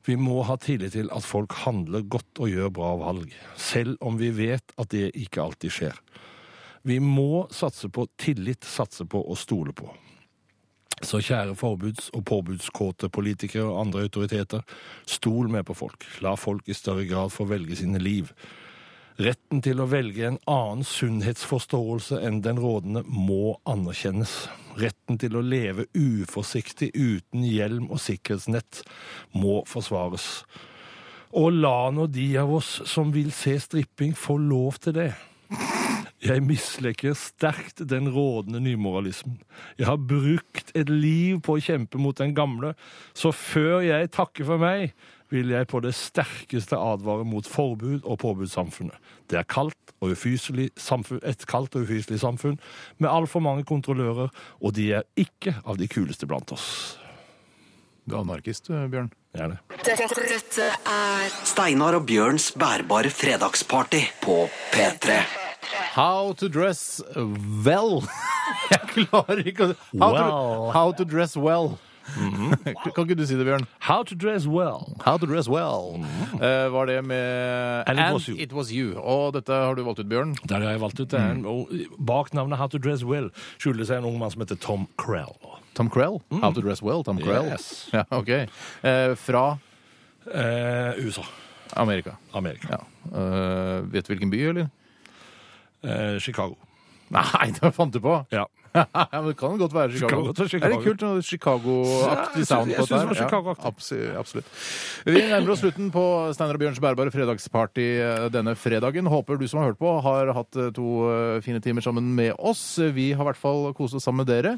Vi må ha tillit til at folk handler godt og gjør bra valg, selv om vi vet at det ikke alltid skjer. Vi må satse på tillit, satse på og stole på. Så kjære forbuds- og påbudskåte politikere og andre autoriteter, stol med på folk. La folk i større grad få velge sine liv. Retten til å velge en annen sunnhetsforståelse enn den rådende må anerkjennes. Retten til å leve uforsiktig uten hjelm og sikkerhetsnett må forsvares. Og la nå de av oss som vil se stripping, få lov til det. Jeg misliker sterkt den rådende nymoralismen. Jeg har brukt et liv på å kjempe mot den gamle, så før jeg takker for meg, vil jeg på det sterkeste advare mot forbud og påbudssamfunnet. Det er kaldt og samfunn, et kaldt og ufyselig samfunn med altfor mange kontrollører, og de er ikke av de kuleste blant oss. Du er anarkist, Bjørn. Jeg er det. Dette, dette er Steinar og Bjørns bærbare fredagsparty på P3. How to dress well. Jeg klarer ikke å How, to, Well. how to dress well. Kan ikke du si det, Bjørn? How to dress well. How to dress well. Eh, var det med And it was you. It was you. Og dette har du valgt ut, Bjørn. Det har jeg valgt ut det. er en- og Bak navnet How to dress well skjuler det seg en ung mann som heter Tom Krell. Tom Krell. How to dress well, Tom Krell. Yes. Ja, ok. Eh, fra Eh, USA. Amerika. Amerika. Ja. Eh, vet du hvilken by, eller? Eh, Chicago. Nei, det fant du på! Ja. Ja, men Det kan godt være Chicago. Kan godt være Det er Chicago. kult, noe Chicago-aktig Ja, sound på det dette. her. Chicago-aktig. abs- absolutt. Vi nærmer oss slutten på Steinar og Bjørns bærbare fredagsparty eh, denne fredagen. Håper du som har hørt på, har hatt eh, to eh, fine timer sammen med oss. Vi har i hvert fall kost oss sammen med dere.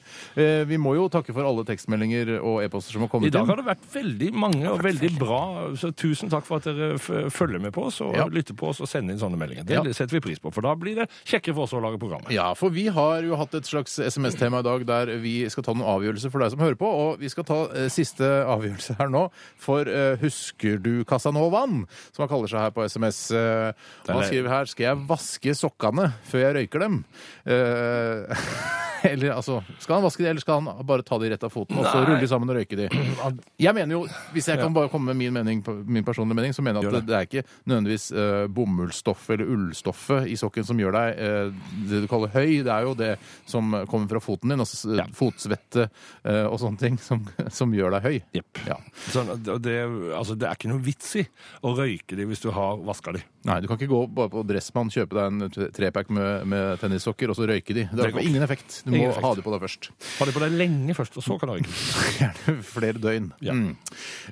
Vi må jo takke for alle tekstmeldinger og e-poster som har kommet inn. I dag har det vært veldig mange og veldig bra, så tusen takk for at dere følger med på oss og Ja. lytter på oss og sender inn sånne meldinger. Det Ja. setter vi pris på, for da blir det kjekkere for oss å lage programmet. Ja, for vi har jo hatt et slags SMS-tema i dag der vi skal ta noen avgjørelser for deg som hører på. Og vi skal ta eh, siste avgjørelse her nå for eh, Husker du Casanovaen? Som han kaller seg her på SMS. Eh, og han er- skriver her Skal jeg vaske sokkene før jeg røyker dem? Eh, eller altså Skal han vaske de, eller skal han bare ta de rett av foten og så rulle de sammen og røyke de? Jeg mener jo, Hvis jeg kan bare komme med min, mening, min personlige mening, så mener jeg at det, det er ikke nødvendigvis uh, bomullsstoffet eller ullstoffet i sokken som gjør deg eh, det du kaller høy. Det er jo det som kommer fra foten din, altså Ja. fotsvette eh, og sånne ting, som, som gjør deg høy. Jepp. Ja. Sånn, det, altså, det er ikke noe vits i å røyke de hvis du har vaska de. Nei, du kan ikke gå bare på Dressmann, kjøpe deg en trepack med, med tennissokker, og så røyke de. Det har ingen effekt. Du må effekt. ha det på deg først. Ha det på deg lenge først, og så kan du røyke. Gjerne flere døgn. Ja. Mm.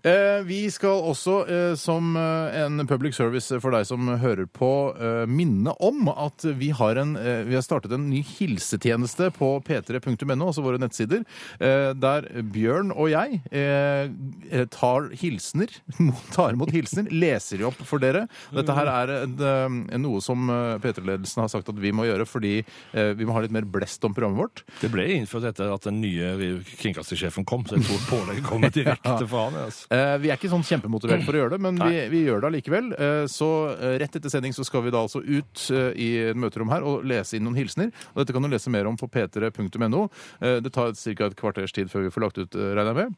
Eh, vi skal også, eh, som eh, en public service for deg som hører på, eh, minne om at vi har, en, eh, vi har startet en ny hilsetjeneste på p3.no, altså våre nettsider, eh, der Bjørn og jeg eh, tar hilsener, tar imot hilsener, leser de opp for dere. Dette her er eh, noe som eh, P3-ledelsen har sagt at vi må gjøre, fordi eh, vi må ha litt mer blest om programmet vårt. Det ble innført etter at den nye kringkastingssjefen kom, så jeg tror pålegget kommer direkte fra han. Altså. Eh, vi er ikke sånn kjempemotivert for å gjøre det, men vi, vi gjør det allikevel. Eh, så eh, rett etter sending så skal vi da altså ut eh, i møterom her og lese inn noen hilsener. Og dette kan du lese mer om på p3.no. Eh, det tar ca. et kvarters tid før vi får lagt ut, eh, regner jeg med.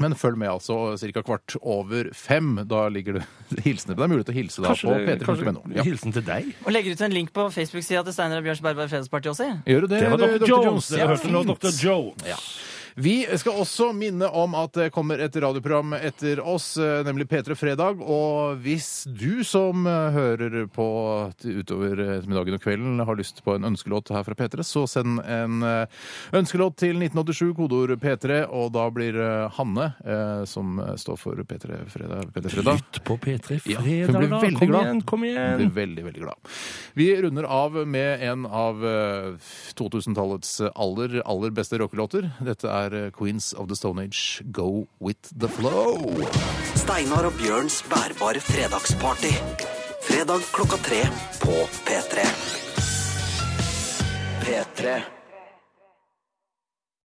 Men følg med, altså. Ca. kvart over fem. Da ligger det hilsener. Det er mulig å hilse da Kanskje, på det- p3.no. kanskje Ja. hilsen til deg? Og legger ut en link på Facebook-sida til Steinar og Bjørns Berberg fredagsparty også. Gjør du det? Det var Dr. Jones. Ja, Dere hørte nå. Dr. Jones. Ja. Vi skal også minne om at det kommer et radioprogram etter oss, eh, nemlig P3 Fredag. Og hvis du som eh, hører på utover ettermiddagen og kvelden har lyst på en ønskelåt her fra P3, så send en eh, ønskelåt til 1987, kodeord P3, og da blir Hanne, som står for P3 Fredag, P3 Fredag. Lytt på P3 Ja, fredag, hun blir da. Kom glad. igjen, kom Blir igjen. veldig, veldig glad. Vi runder av med en av eh, 2000-tallets aller, aller beste rockelåter. Dette er eh, Queens of the Stone Age, Go With The Flow. Steinar og Bjørns bærbare fredagsparty. Fredag klokka tre på P3. P3.